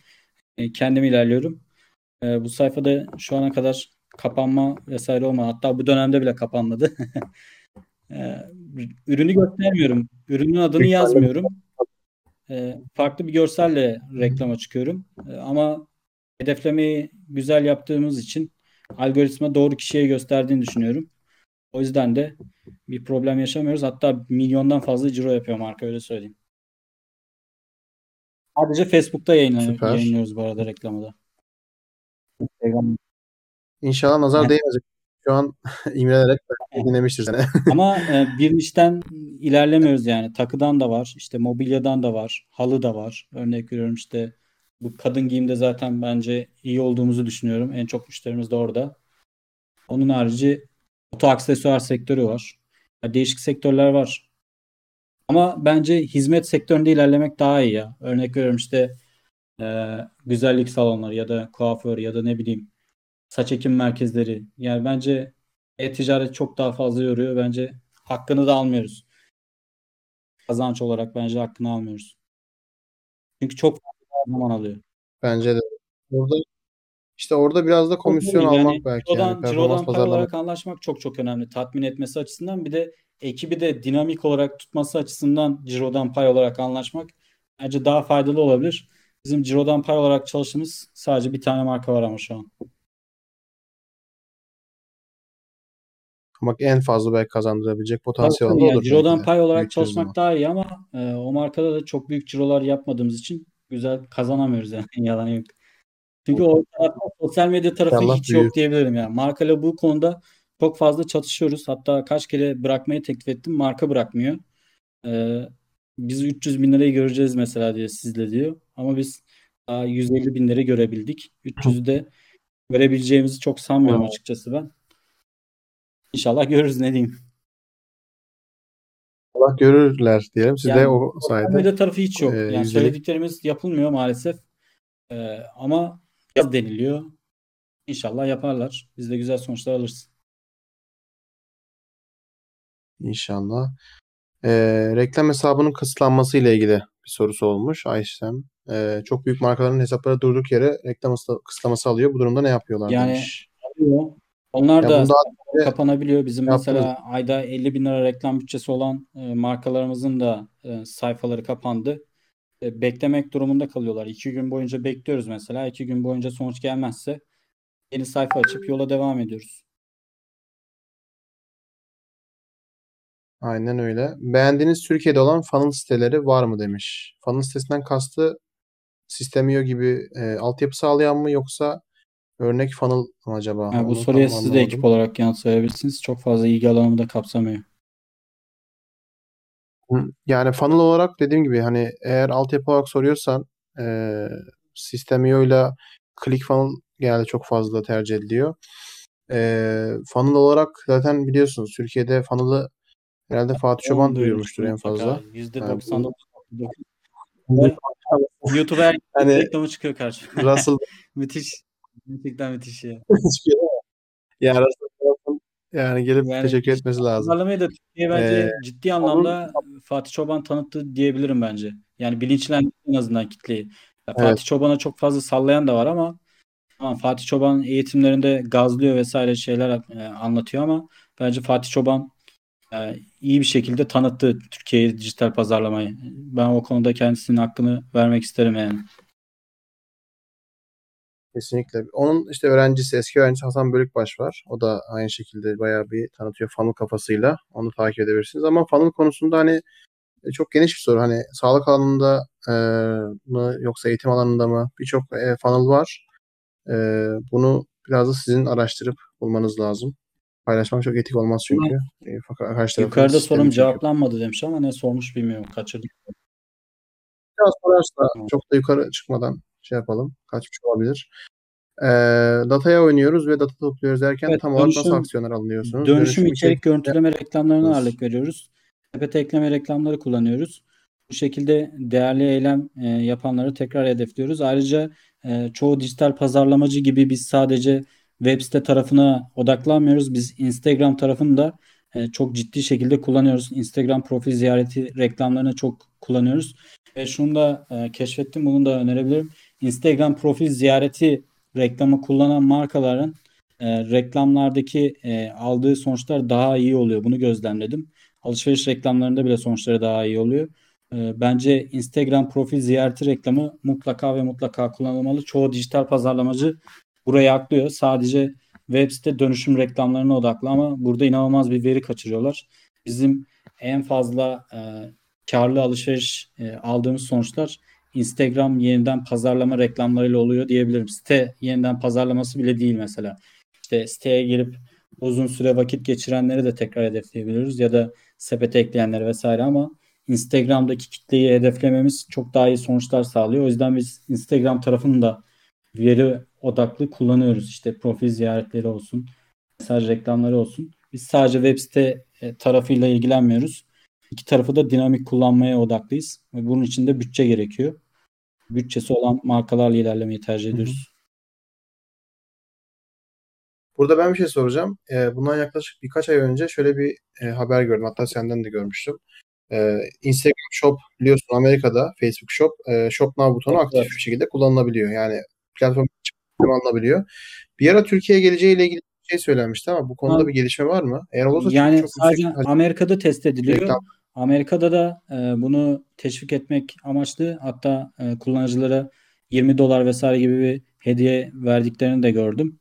E, kendim ilerliyorum. E, bu sayfada şu ana kadar kapanma vesaire olmadı. Hatta bu dönemde bile kapanmadı. E, ürünü göstermiyorum. Ürünün adını yazmıyorum. E, farklı bir görselle reklama çıkıyorum. E, ama hedeflemeyi güzel yaptığımız için algoritma doğru kişiye gösterdiğini düşünüyorum. O yüzden de bir problem yaşamıyoruz. Hatta milyondan fazla ciro yapıyor marka öyle söyleyeyim. Sadece Facebook'ta yayınlıyoruz bu arada reklamı da. Instagram. İnşallah nazar değmeyecek. Şu an imrenerek dinlemiştir seni. Ama e, bir nişten ilerlemiyoruz yani. Takıdan da var, işte mobilyadan da var, halı da var. Örnek veriyorum işte bu kadın giyimde zaten bence iyi olduğumuzu düşünüyorum. En çok müşterimiz de orada. Onun harici oto aksesuar sektörü var. Ya değişik sektörler var. Ama bence hizmet sektöründe ilerlemek daha iyi ya. Örnek veriyorum işte e, güzellik salonları ya da kuaför ya da ne bileyim saç ekim merkezleri. Yani bence e-ticaret çok daha fazla yoruyor. Bence hakkını da almıyoruz. Kazanç olarak bence hakkını almıyoruz. Çünkü çok zaman alıyor. Bence de. Orada işte orada biraz da komisyon Yani almak belki cirodan, yani cirodan pazarlamak. olarak anlaşmak çok çok önemli. Tatmin etmesi açısından bir de ekibi de dinamik olarak tutması açısından cirodan pay olarak anlaşmak bence daha faydalı olabilir. Bizim cirodan pay olarak çalıştığımız sadece bir tane marka var ama şu an. Bak en fazla belki kazandırabilecek potansiyel yani odur cirodan pay olarak Büyüttüğünüz çalışmak daha iyi ama e, o markada da çok büyük cirolar yapmadığımız için güzel kazanamıyoruz yani yalan yok. Çünkü o tarafta sosyal medya tarafı İnşallah hiç büyür. yok diyebilirim yani. Markayla bu konuda çok fazla çatışıyoruz. Hatta kaç kere bırakmayı teklif ettim. Marka bırakmıyor. Ee, biz 300 bin lirayı göreceğiz mesela diye sizle diyor. Ama biz daha 150 bin lira görebildik. 300'ü de görebileceğimizi çok sanmıyorum açıkçası ben. İnşallah görürüz ne diyeyim. Allah görürler diyelim. Siz de Yani o sosyal sayede medya tarafı hiç yok. e, Yani söylediklerimiz yapılmıyor maalesef. Ee, ama yaz deniliyor. İnşallah yaparlar. Biz de güzel sonuçlar alırız. inşallah. E, reklam hesabının kısıtlanması ile ilgili bir sorusu olmuş Ayşem. E, çok büyük markaların hesapları durduk yere reklam ısı- kısıtlaması alıyor. Bu durumda ne yapıyorlar Yani demiş. alıyor. Onlar Ya da önce kapanabiliyor. Bizim yaptınız. mesela ayda 50 bin lira reklam bütçesi olan e, markalarımızın da e, sayfaları kapandı. E, beklemek durumunda kalıyorlar. İki gün boyunca bekliyoruz mesela. İki gün boyunca sonuç gelmezse yeni sayfa açıp yola devam ediyoruz. Aynen öyle. Beğendiğiniz Türkiye'de olan funnel siteleri var mı demiş. Funnel sitesinden kastı Sistemio gibi e, altyapı sağlayan mı yoksa örnek funnel mı acaba? Yani bu Onu soruya tam siz de ekip olarak yanıt verebilirsiniz. Çok fazla ilgi alanımı da kapsamıyor. Hı, Yani funnel olarak dediğim gibi hani eğer altyapı olarak soruyorsan e, Sistemio ile ClickFunnels genelde çok fazla tercih ediliyor. E, funnel olarak zaten biliyorsunuz Türkiye'de funnel'ı herhalde Fatih Çoban Onu duyurmuştur en mutlaka. fazla. Yüzde Yani bu 99.9. YouTube'a her hani reklamı çıkıyor karşıma. Russell Müthiş. Gerçekten müthiş ya. Russell Brunson yani gelip Yani teşekkür etmesi lazım. pazarlamayı da Türkiye bence Ee, ciddi onun anlamda Fatih Çoban tanıttı diyebilirim bence. Yani bilinçlendi en azından kitleyi. Ya Evet. Fatih Çoban'a çok fazla sallayan da var ama tamam Fatih Çoban eğitimlerinde gazlıyor vesaire şeyler e, anlatıyor ama bence Fatih Çoban e, iyi bir şekilde tanıttı Türkiye'ye dijital pazarlamayı. Ben o konuda kendisinin hakkını vermek isterim yani. Kesinlikle. Onun işte öğrencisi, eski öğrencisi Hasan Bölükbaş var. O da aynı şekilde bayağı bir tanıtıyor funnel kafasıyla. Onu takip edebilirsiniz. Ama funnel konusunda hani e, çok geniş bir soru. Hani sağlık alanında e, mı yoksa eğitim alanında mı? Birçok e, funnel var. E, bunu biraz da sizin araştırıp bulmanız lazım. Paylaşmak çok etik olmaz çünkü. E, fakat karşı Yukarıda sorum çünkü. cevaplanmadı demiş ama ne sormuş bilmiyorum. Kaçırdım. Biraz sorarsa Tamam. çok da yukarı çıkmadan şey yapalım. Kaçmış olabilir. Ee, dataya oynuyoruz ve data topluyoruz derken Evet, tam olarak nasıl dönüşüm- aksiyonlar alınıyorsunuz? Dönüşüm içerik görüntüleme reklamlarına yapıyoruz. ağırlık veriyoruz. Sepete ekleme reklamları kullanıyoruz. Bu şekilde değerli eylem e, yapanları tekrar hedefliyoruz. Ayrıca e, çoğu dijital pazarlamacı gibi biz sadece web site tarafına odaklanmıyoruz. Biz Instagram tarafını da e, çok ciddi şekilde kullanıyoruz. Instagram profil ziyareti reklamlarını çok kullanıyoruz. Ve şunu da e, keşfettim, bunu da önerebilirim. Instagram profil ziyareti reklamı kullanan markaların e, reklamlardaki e, aldığı sonuçlar daha iyi oluyor. Bunu gözlemledim. Alışveriş reklamlarında bile sonuçları daha iyi oluyor. E, bence Instagram profil ziyareti reklamı mutlaka ve mutlaka kullanılmalı. Çoğu dijital pazarlamacı burayı aklıyor. Sadece web site dönüşüm reklamlarına odaklı ama burada inanılmaz bir veri kaçırıyorlar. Bizim en fazla e, karlı alışveriş e, aldığımız sonuçlar Instagram yeniden pazarlama reklamlarıyla oluyor diyebilirim. Site yeniden pazarlaması bile değil mesela. İşte siteye girip uzun süre vakit geçirenleri de tekrar hedefleyebiliyoruz ya da sepete ekleyenleri vesaire ama Instagram'daki kitleyi hedeflememiz çok daha iyi sonuçlar sağlıyor. O yüzden biz Instagram tarafını da veri odaklı kullanıyoruz. İşte profil ziyaretleri olsun, mesaj reklamları olsun. Biz sadece web site e, tarafıyla ilgilenmiyoruz. İki tarafı da dinamik kullanmaya odaklıyız. Ve bunun için de bütçe gerekiyor. Bütçesi olan markalarla ilerlemeyi tercih ediyoruz. Burada ben bir şey soracağım. Ee, bundan yaklaşık birkaç ay önce şöyle bir e, haber gördüm. Hatta senden de görmüştüm. Ee, Instagram Shop biliyorsun Amerika'da Facebook Shop, e, Shop Now butonu Evet, aktif evet. bir şekilde kullanılabiliyor. Yani platform kullanılabiliyor. Bir ara Türkiye'ye geleceğiyle ilgili bir şey söylenmişti ama bu konuda Ha. bir gelişme var mı? Eğer olursa çok, Yani çok sadece yüksek Amerika'da test ediliyor. reklam Amerika'da da e, bunu teşvik etmek amaçlı hatta e, kullanıcılara 20 dolar vesaire gibi bir hediye verdiklerini de gördüm.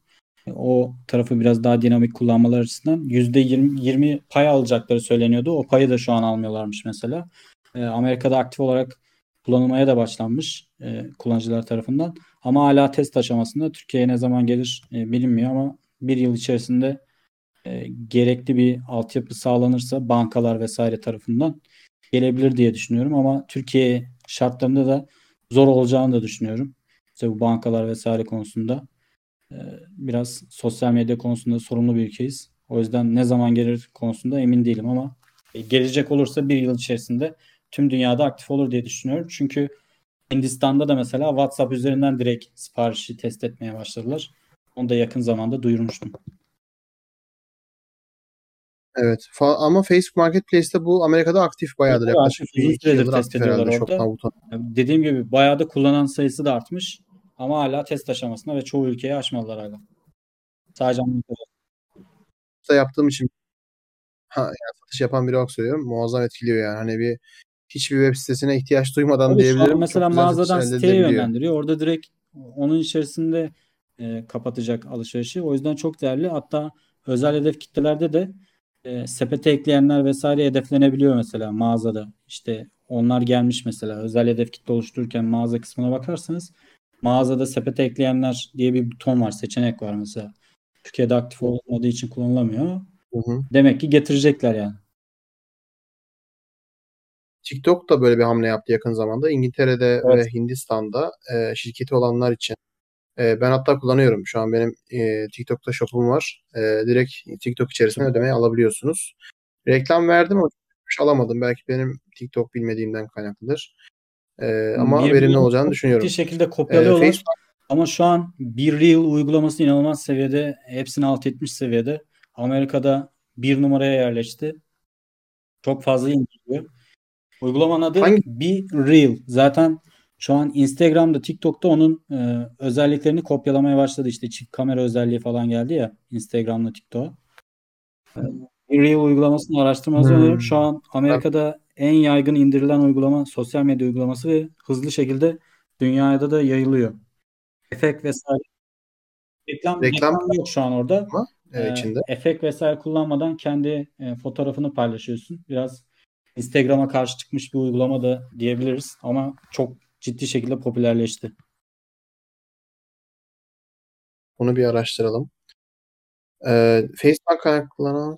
O tarafı biraz daha dinamik kullanmalar açısından %20 20 pay alacakları söyleniyordu. O payı da şu an almıyorlarmış mesela. E, Amerika'da aktif olarak kullanılmaya da başlanmış e, kullanıcılar tarafından. Ama hala test aşamasında Türkiye'ye ne zaman gelir e, bilinmiyor ama bir yıl içerisinde e, gerekli bir altyapı sağlanırsa bankalar vesaire tarafından gelebilir diye düşünüyorum ama Türkiye şartlarında da zor olacağını da düşünüyorum. İşte bu bankalar vesaire konusunda e, biraz sosyal medya konusunda sorumlu bir ülkeyiz. O yüzden ne zaman gelir konusunda emin değilim ama e, gelecek olursa bir yıl içerisinde tüm dünyada aktif olur diye düşünüyorum. Çünkü Hindistan'da da mesela WhatsApp üzerinden direkt siparişi test etmeye başladılar. Onu da yakın zamanda duyurmuştum. Evet. Fa- ama Facebook Marketplace'te bu Amerika'da aktif bayağıdır. Evet, Yaklaşık Uzun süredir test herhalde ediyorlar Shop orada. Butonu. Dediğim gibi bayağı da kullanan sayısı da artmış. Ama hala test aşamasında ve çoğu ülkeye açmadılar hala. Sadece Amerika'da. da yaptığım için ha, yani satış yapan biri olarak söylüyorum. Muazzam etkiliyor yani. Hani bir hiçbir web sitesine ihtiyaç duymadan Tabii diyebilirim. mesela mağazadan siteye yönlendiriyor. Orada direkt onun içerisinde e, kapatacak alışverişi. O yüzden çok değerli. Hatta özel hedef kitlelerde de e, sepete ekleyenler vesaire hedeflenebiliyor mesela mağazada. İşte onlar gelmiş mesela özel hedef kitle oluştururken mağaza kısmına bakarsanız mağazada sepete ekleyenler diye bir buton var, seçenek var mesela. Türkiye'de aktif olmadığı için kullanılamıyor. Hı hı. Demek ki getirecekler yani. TikTok da böyle bir hamle yaptı yakın zamanda. İngiltere'de Evet. ve Hindistan'da e, şirketi olanlar için. E, ben hatta kullanıyorum. Şu an benim e, TikTok'ta shop'um var. E, direkt TikTok içerisinde ödemeyi alabiliyorsunuz. Reklam verdim ama alamadım. Belki benim TikTok bilmediğimden kaynaklıdır. E, ama verimli Birbirlerini olacağını düşünüyorum. ciddi şekilde E, kopyalıyorlar. Facebook Ama şu an bir Reel uygulaması inanılmaz seviyede. Hepsini alt etmiş seviyede. Amerika'da bir numaraya yerleşti. Çok fazla indiriliyor. Uygulamanın adı Hangi- bir Reel. Zaten şu an Instagram'da, TikTok'ta onun e, özelliklerini kopyalamaya başladı. İşte çift kamera özelliği falan geldi ya Instagram'la TikTok'a. E, Reel uygulamasını araştırmanızı Hmm. öneririm. Şu an Amerika'da en yaygın indirilen uygulama sosyal medya uygulaması ve hızlı şekilde dünyada da yayılıyor. Efekt vesaire. Reklam, Reklam- reklam yok şu an orada. e, Ee, içinde. efekt vesaire kullanmadan kendi e, fotoğrafını paylaşıyorsun. Biraz Instagram'a karşı çıkmış bir uygulama da diyebiliriz ama çok ciddi şekilde popülerleşti. Bunu bir araştıralım. Ee, Face'den kaynaklanan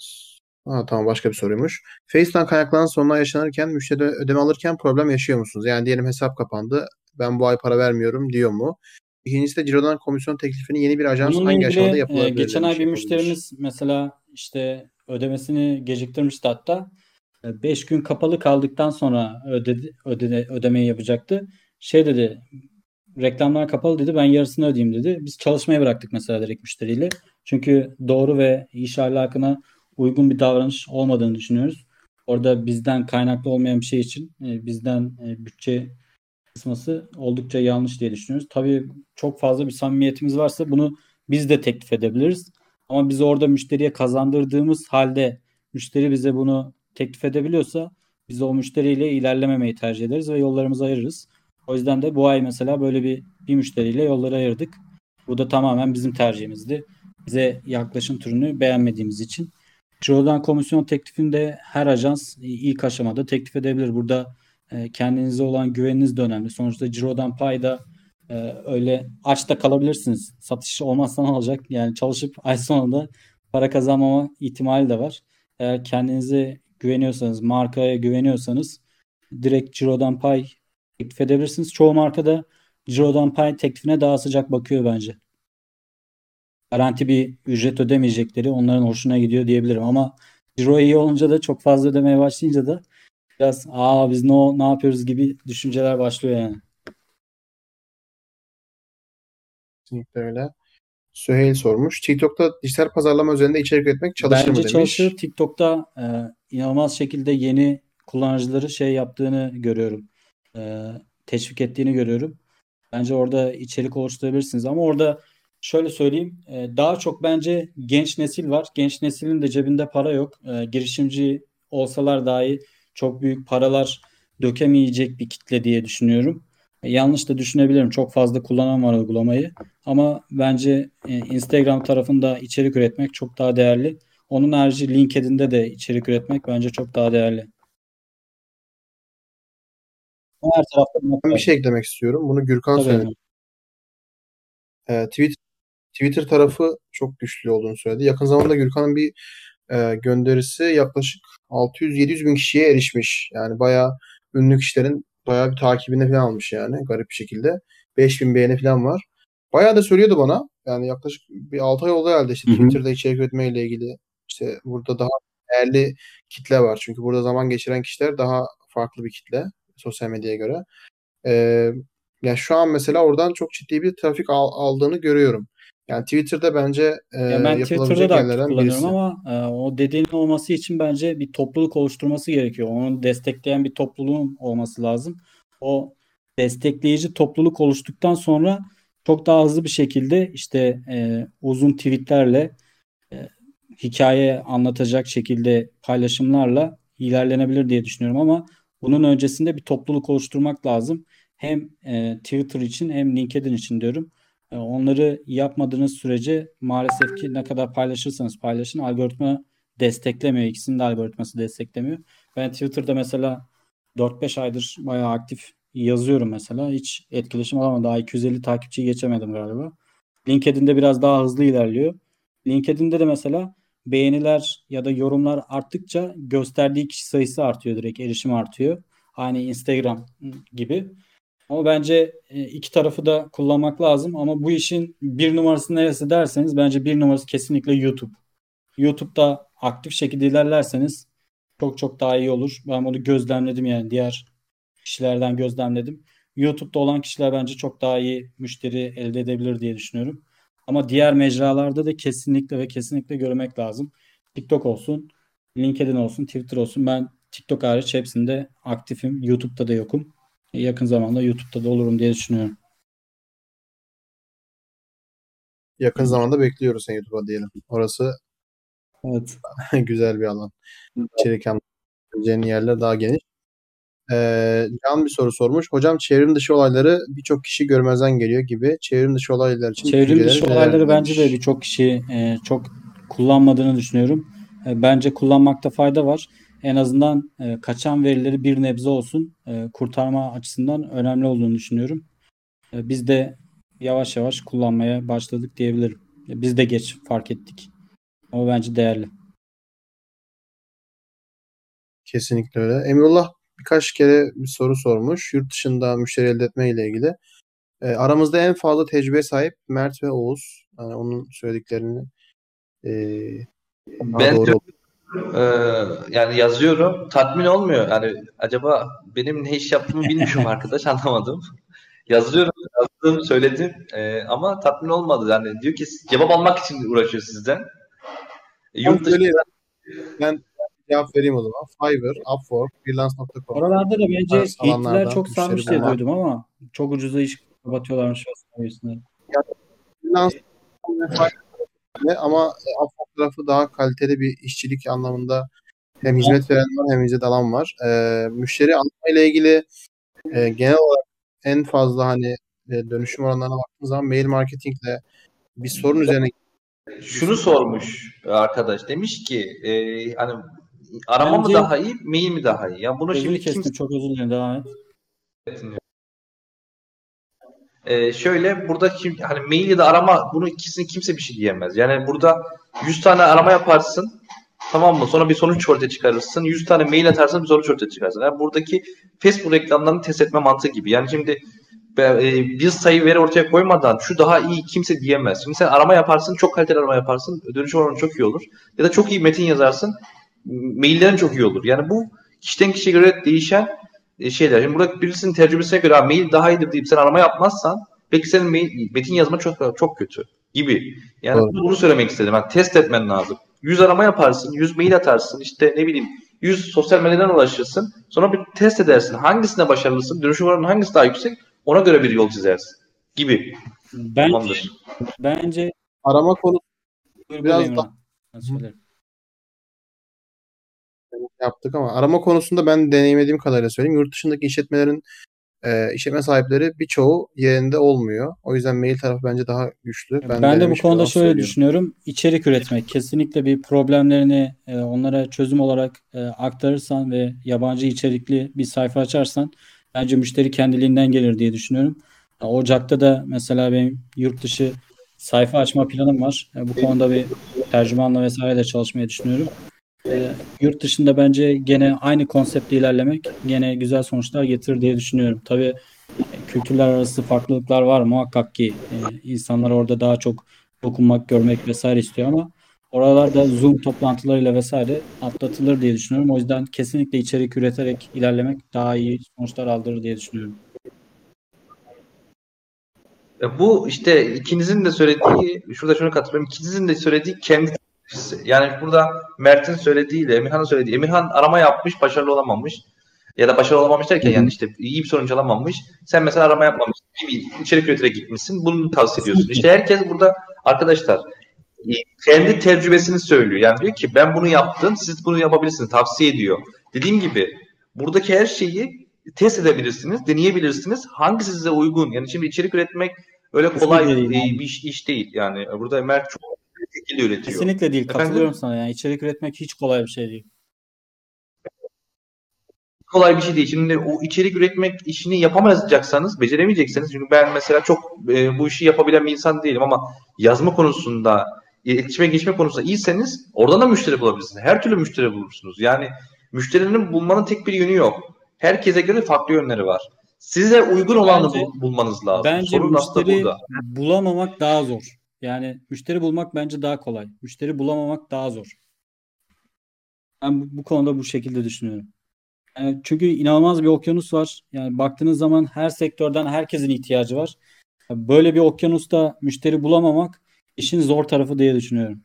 Ha, tamam başka bir soruymuş. Face'den kaynaklanan sorunlar yaşanırken müşteri ödeme alırken problem yaşıyor musunuz? Yani diyelim hesap kapandı. Ben bu ay para vermiyorum diyor mu? İkincisi de Ciro'dan komisyon teklifini yeni bir ajans Bununla hangi aşamada e, yapılabilir geçen ay bir müşterimiz mesela işte ödemesini geciktirmişti hatta. 5 gün kapalı kaldıktan sonra ödedi, ödede, ödemeyi yapacaktı. Şey dedi reklamlar kapalı dedi ben yarısını ödeyeyim dedi. Biz çalışmaya bıraktık mesela direkt müşteriyle. Çünkü doğru ve iş ahlakına uygun bir davranış olmadığını düşünüyoruz. Orada bizden kaynaklı olmayan bir şey için e, bizden e, bütçe kısması oldukça yanlış diye düşünüyoruz. Tabii çok fazla bir samimiyetimiz varsa bunu biz de teklif edebiliriz. Ama biz orada müşteriye kazandırdığımız halde müşteri bize bunu teklif edebiliyorsa biz o müşteriyle ilerlememeyi tercih ederiz ve yollarımızı ayırırız. O yüzden de bu ay mesela böyle bir bir müşteriyle yolları ayırdık. Bu da tamamen bizim tercihimizdi. Bize yaklaşım türünü beğenmediğimiz için. Ciro'dan komisyon teklifini de her ajans ilk aşamada teklif edebilir. Burada e, kendinize olan güveniniz de önemli. Sonuçta Ciro'dan payda e, öyle aç da kalabilirsiniz. Satış olmazsa ne olacak? Yani çalışıp ay sonunda para kazanmama ihtimali de var. Eğer kendinize güveniyorsanız, markaya güveniyorsanız direkt Ciro'dan pay teklif edebilirsiniz. Çoğu marka da Ciro'dan pay teklifine daha sıcak bakıyor bence. Garanti bir ücret ödemeyecekleri onların hoşuna gidiyor diyebilirim ama Ciro iyi olunca da çok fazla ödemeye başlayınca da biraz aa biz ne, ne yapıyoruz gibi düşünceler başlıyor yani. Kesinlikle öyle. Süheyl sormuş. TikTok'ta dijital pazarlama üzerinde içerik üretmek çalışır Bence mı demiş. çalışır. TikTok'ta e, inanılmaz şekilde yeni kullanıcıları şey yaptığını görüyorum. E, teşvik ettiğini görüyorum. Bence orada içerik oluşturabilirsiniz. Ama orada şöyle söyleyeyim. e, daha çok bence genç nesil var. Genç neslin de cebinde para yok. E, girişimci olsalar dahi çok büyük paralar dökemeyecek bir kitle diye düşünüyorum. E, yanlış da düşünebilirim. Çok fazla kullanan var uygulamayı. Ama bence e, Instagram tarafında içerik üretmek çok daha değerli. Onun harici LinkedIn'de de içerik üretmek bence çok daha değerli. Her tarafta Ben bir şey eklemek istiyorum. Bunu Gürkan Tabii. söyledi. Ee, Twitter, Twitter tarafı çok güçlü olduğunu söyledi. Yakın zamanda Gürkan'ın bir e, gönderisi yaklaşık 600-700 bin kişiye erişmiş. Yani bayağı ünlü kişilerin bayağı bir takibini falan almış yani garip bir şekilde. 5000 beğeni falan var. Bayağı da söylüyordu bana. Yani yaklaşık bir 6 ay oldu herhalde işte. Twitter'da içerik üretmeyle ilgili. İşte burada daha değerli kitle var. Çünkü burada zaman geçiren kişiler daha farklı bir kitle sosyal medyaya göre. Ee, ya şu an mesela oradan çok ciddi bir trafik al- aldığını görüyorum. Yani Twitter'da bence e, Ya ben Twitter'da da aktif kullanıyorum birisi. ama e, o dediğin olması için bence bir topluluk oluşturması gerekiyor. Onu destekleyen bir topluluğun olması lazım. O destekleyici topluluk oluştuktan sonra çok daha hızlı bir şekilde işte e, uzun tweetlerle e, hikaye anlatacak şekilde paylaşımlarla ilerlenebilir diye düşünüyorum ama bunun öncesinde bir topluluk oluşturmak lazım. Hem e, Twitter için hem LinkedIn için diyorum. E, Onları yapmadığınız sürece maalesef ki ne kadar paylaşırsanız paylaşın algoritma desteklemiyor. İkisinin de algoritması desteklemiyor. Ben Twitter'da mesela 4-5 aydır bayağı aktif yazıyorum mesela. Hiç etkileşim alamadım. Daha 250 takipçiyi geçemedim galiba. LinkedIn'de biraz daha hızlı ilerliyor. LinkedIn'de de mesela beğeniler ya da yorumlar arttıkça gösterdiği kişi sayısı artıyor direkt. Erişim artıyor. Aynı Instagram gibi. Ama bence e, iki tarafı da kullanmak lazım. Ama bu işin bir numarası neresi derseniz bence bir numarası kesinlikle YouTube. YouTube'da aktif şekilde ilerlerseniz çok çok daha iyi olur. Ben bunu gözlemledim yani diğer kişilerden gözlemledim. YouTube'da olan kişiler bence çok daha iyi müşteri elde edebilir diye düşünüyorum. Ama diğer mecralarda da kesinlikle ve kesinlikle görmek lazım. TikTok olsun, LinkedIn olsun, Twitter olsun. Ben TikTok hariç hepsinde aktifim. YouTube'da da yokum. Yakın zamanda YouTube'da da olurum diye düşünüyorum. Yakın zamanda bekliyoruz seni YouTube'a diyelim. Orası Evet. güzel bir alan. İçerik anlatabileceğin yerler daha geniş. Ee, Can bir soru sormuş. Hocam çevrim dışı olayları birçok kişi görmezden geliyor gibi. Çevrim dışı olaylar için Çevrim dışı olayları bence de birçok kişi e, çok kullanmadığını düşünüyorum. E, bence kullanmakta fayda var. En azından e, kaçan verileri bir nebze olsun e, kurtarma açısından önemli olduğunu düşünüyorum. E, biz de yavaş yavaş kullanmaya başladık diyebilirim. E, biz de geç fark ettik. Ama bence değerli. Kesinlikle öyle. Emrullah birkaç kere bir soru sormuş. Yurt dışında müşteri elde etme ile ilgili. E, aramızda en fazla tecrübe sahip Mert ve Oğuz. Yani onun söylediklerini e, Ben doğru Ee, yani yazıyorum. Tatmin olmuyor. Yani acaba benim ne iş yaptığımı bilmiyorum arkadaş anlamadım. Yazıyorum, yazdım, söyledim Ee, ama tatmin olmadı. Yani diyor ki cevap almak için uğraşıyor sizden. E, Yurt dışı söyleyeyim. Ben cevap vereyim o zaman. Fiverr, Upwork, Freelance.com. Oralarda da bence alanlardan çok sarmış diye duydum ama çok ucuza iş kapatıyorlarmış o sayesinde. Freelance ama e, Upwork tarafı daha kaliteli bir işçilik anlamında hem hizmet veren var hem hizmet alan var. E, müşteri alma ile ilgili e, genel olarak en fazla hani e, dönüşüm oranlarına baktığımız zaman mail marketingle bir sorun üzerine şunu sormuş arkadaş. Demiş ki e, hani arama mı Bence- daha iyi, mail mi daha iyi? Ya bunu Sözünü şimdi kestim. kimse Çok özür dilerim. Devam et. Ee, şöyle burada kim hani mail ya da arama bunu ikisini kimse bir şey diyemez. Yani burada 100 tane arama yaparsın tamam mı? Sonra bir sonuç ortaya çıkarırsın. 100 tane mail atarsın bir sonuç ortaya çıkarsın. Yani buradaki Facebook reklamlarını test etme mantığı gibi. Yani şimdi e, bir sayı veri ortaya koymadan şu daha iyi kimse diyemez. Şimdi sen arama yaparsın, çok kaliteli arama yaparsın. Dönüş oranı çok iyi olur. Ya da çok iyi metin yazarsın. Maillerin çok iyi olur. Yani bu kişiden kişiye göre değişen e, şeyler. Şimdi burada birisinin tecrübesine göre "Ha, mail daha iyidir deyip sen arama yapmazsan belki senin mail, metin yazma çok çok kötü gibi. Yani Doğru. bunu söylemek istedim. Yani test etmen lazım. 100 arama yaparsın, 100 mail atarsın, işte ne bileyim 100 sosyal medyadan ulaşırsın. Sonra bir test edersin. Hangisine başarılısın, dönüşüm oranı hangisi daha yüksek ona göre bir yol çizersin gibi. Bence, Tamamdır. bence arama konusu Biraz Emrah. Ben yaptık ama arama konusunda ben deneyimlediğim kadarıyla söyleyeyim. Yurt dışındaki işletmelerin e, işletme sahipleri birçoğu yerinde olmuyor. O yüzden mail tarafı bence daha güçlü. Ben, de bu konuda şöyle söylüyorum. düşünüyorum. İçerik üretmek. Kesinlikle bir problemlerini e, onlara çözüm olarak e, aktarırsan ve yabancı içerikli bir sayfa açarsan bence müşteri kendiliğinden gelir diye düşünüyorum. Ocak'ta da mesela benim yurt dışı sayfa açma planım var. E, bu konuda bir tercümanla vesaire de çalışmayı düşünüyorum. E, yurt dışında bence gene aynı konseptle ilerlemek gene güzel sonuçlar getirir diye düşünüyorum. Tabii kültürler arası farklılıklar var muhakkak ki e, insanlar orada daha çok dokunmak, görmek vesaire istiyor ama oralarda Zoom toplantılarıyla vesaire atlatılır diye düşünüyorum. O yüzden kesinlikle içerik üreterek ilerlemek daha iyi sonuçlar aldırır diye düşünüyorum. E, Bu işte ikinizin de söylediği, şurada şunu katılıyorum. İkinizin de söylediği kendi. Yani burada Mert'in söylediğiyle Emirhan'ın söylediği. Emirhan arama yapmış, başarılı olamamış. Ya da başarılı olamamış derken yani işte iyi bir sonuç alamamış. Sen mesela arama yapmamışsın. içerik üreterek gitmişsin. Bunu tavsiye ediyorsun. İşte herkes burada arkadaşlar e, kendi tecrübesini söylüyor. Yani diyor ki ben bunu yaptım, siz bunu yapabilirsiniz. Tavsiye ediyor. Dediğim gibi buradaki her şeyi test edebilirsiniz, deneyebilirsiniz. Hangisi size uygun? Yani şimdi içerik üretmek öyle kolay e, bir iş, iş değil. Yani burada Mert çok şekilde üretiyor. Kesinlikle değil. Efendim? Katılıyorum sana. Yani içerik üretmek hiç kolay bir şey değil. kolay bir şey değil. Şimdi o içerik üretmek işini yapamayacaksanız, beceremeyecekseniz çünkü ben mesela çok e, bu işi yapabilen bir insan değilim ama yazma konusunda, iletişime geçme konusunda iyiyseniz oradan da müşteri bulabilirsiniz. Her türlü müşteri bulursunuz. Yani müşterinin bulmanın tek bir yönü yok. Herkese göre farklı yönleri var. Size uygun olanı Bence- bul- bulmanız lazım. Bence Sorun müşteri bulamamak daha zor. Yani müşteri bulmak bence daha kolay. Müşteri bulamamak daha zor. Ben bu, bu konuda bu şekilde düşünüyorum. Yani çünkü inanılmaz bir okyanus var. Yani baktığınız zaman her sektörden herkesin ihtiyacı var. Böyle bir okyanusta müşteri bulamamak işin zor tarafı diye düşünüyorum.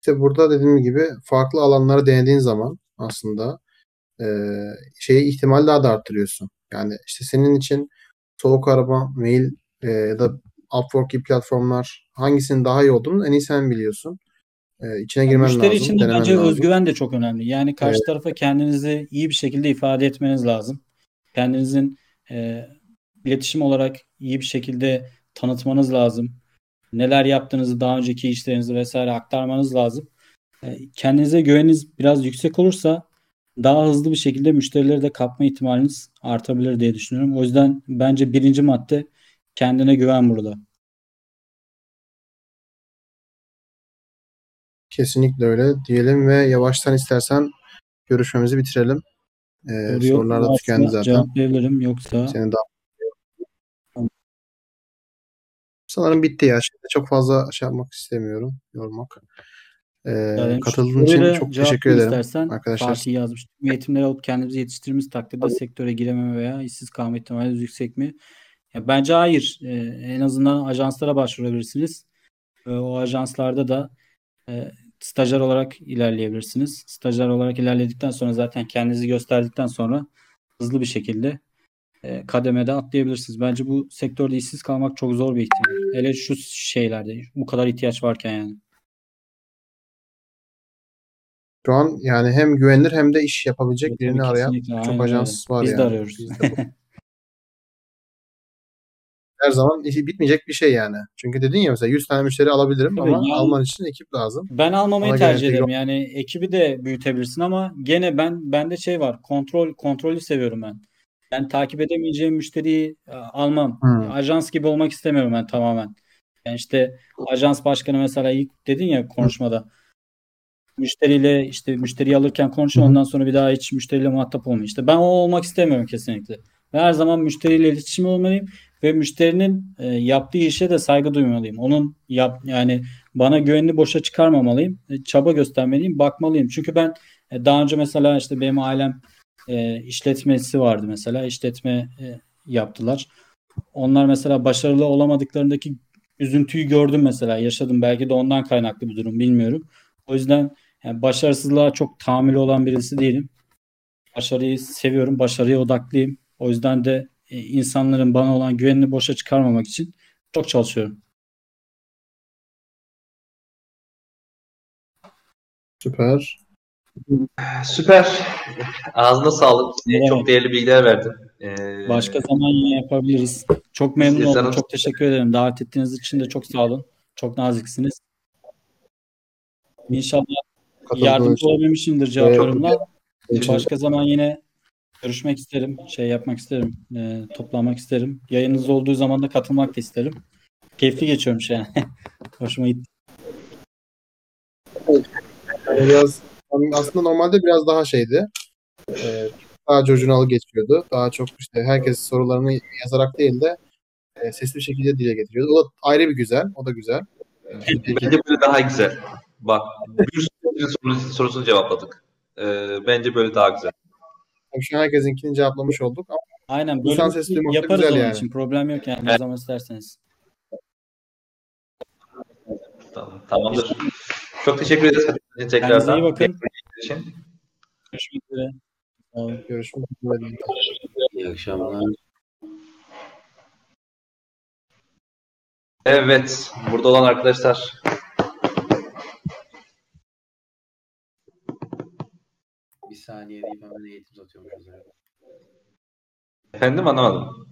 İşte burada dediğim gibi farklı alanları denediğin zaman aslında e, şeyi ihtimal daha da arttırıyorsun. Yani işte senin için soğuk arama, mail e, ya da Upwork gibi platformlar hangisinin daha iyi olduğunu en iyi sen biliyorsun. E, içine girmen Müşteri lazım, için de denemen bence lazım. özgüven de çok önemli. Yani karşı tarafa kendinizi iyi bir şekilde ifade etmeniz lazım. Kendinizin e, iletişim olarak iyi bir şekilde tanıtmanız lazım. Neler yaptığınızı, daha önceki işlerinizi vesaire aktarmanız lazım. E, kendinize güveniniz biraz yüksek olursa daha hızlı bir şekilde müşterileri de kapma ihtimaliniz artabilir diye düşünüyorum. O yüzden bence birinci madde kendine güven burada. Kesinlikle öyle diyelim ve yavaştan istersen görüşmemizi bitirelim. Ee, Yok, sorular da tükendi zaten. Cevaplayabilirim yoksa. Senin daha... Sanırım bitti ya. Şimdi çok fazla şey yapmak istemiyorum. Yormak. Ee, Yani katıldığın için çok teşekkür ederim. istersen. arkadaşlar. Fatih yazmış. Eğitimleri alıp kendimizi yetiştirdiğimiz takdirde sektöre girememe veya işsiz kalma ihtimaliniz yüksek mi? Ya bence hayır. Ee, en azından ajanslara başvurabilirsiniz. Ee, o ajanslarda da e, stajyer olarak ilerleyebilirsiniz. Stajyer olarak ilerledikten sonra zaten kendinizi gösterdikten sonra hızlı bir şekilde e, kademede atlayabilirsiniz. Bence bu sektörde işsiz kalmak çok zor bir ihtimal. Hele şu şeylerde bu kadar ihtiyaç varken yani. Şu an yani hem güvenilir hem de iş yapabilecek Tabii, birini arayan kesinlikle, çok aynen ajans var Biz yani. de arıyoruz. Biz de Her zaman işi bitmeyecek bir şey yani. Çünkü dedin ya mesela 100 tane müşteri alabilirim Tabii, ama yani- alman için ekip lazım. Ben almamayı Ona tercih ederim. Yani ekibi de büyütebilirsin ama gene ben bende şey var. Kontrol kontrolü seviyorum ben. Ben takip edemeyeceğim müşteriyi e, almam. Hmm. Ajans gibi olmak istemiyorum ben tamamen. Yani işte ajans başkanı mesela ilk dedin ya konuşmada. Müşteriyle işte müşteriyi alırken hı. ondan sonra bir daha hiç müşteriyle muhatap olmuyor. İşte ben o olmak istemiyorum kesinlikle. Ve her zaman müşteriyle iletişim olmalıyım ve müşterinin e, yaptığı işe de saygı duymalıyım. Onun yap yani bana güvenini boşa çıkarmamalıyım. E, çaba göstermeliyim, bakmalıyım. Çünkü ben e, daha önce mesela işte benim ailem e, işletmesi vardı mesela. işletme e, yaptılar. Onlar mesela başarılı olamadıklarındaki üzüntüyü gördüm mesela. Yaşadım. Belki de ondan kaynaklı bir durum bilmiyorum. O yüzden yani başarısızlığa çok tahammülü olan birisi değilim. Başarıyı seviyorum. Başarıya odaklıyım. O yüzden de e, insanların bana olan güvenini boşa çıkarmamak için çok çalışıyorum. Süper. Süper. Ağzına sağlık. Ne Çok değerli bilgiler verdin. Ee, Başka zaman yine yapabiliriz. Çok memnun oldum. Çok teşekkür ederim. Davet ettiğiniz için de çok sağ olun. Çok naziksiniz. İnşallah yardımcı olabilmişimdir cevaplarımla. için. Başka zaman yine görüşmek isterim. Şey yapmak isterim. e, toplanmak isterim. Yayınınız olduğu zaman da katılmak da isterim. Keyifli geçiyormuş yani. Hoşuma gitti. Yani biraz aslında normalde biraz daha şeydi. Ee, daha curcunalı geçiyordu. Daha çok işte herkes sorularını yazarak değil de e, sesli bir şekilde dile getiriyordu. O da ayrı bir güzel. O da güzel. Ee, Bence böyle daha güzel. Bak bir sürü soru- sorusunu cevapladık. Ee, bence böyle daha güzel. Şu an herkesinkini cevaplamış olduk. Ama Aynen. Bu Böyle sen bir ses duymak da yaparız güzel onun yani. için. Problem yok yani. Ne zaman isterseniz. Tamam, tamamdır. Çok teşekkür ederiz Kendinize tekrardan. iyi bakın. için. Görüşmek üzere. Görüşmek üzere. İyi akşamlar. Evet, burada olan arkadaşlar Bir saniye deyip hemen eğitim satıyormuşuz. efendim anlamadım.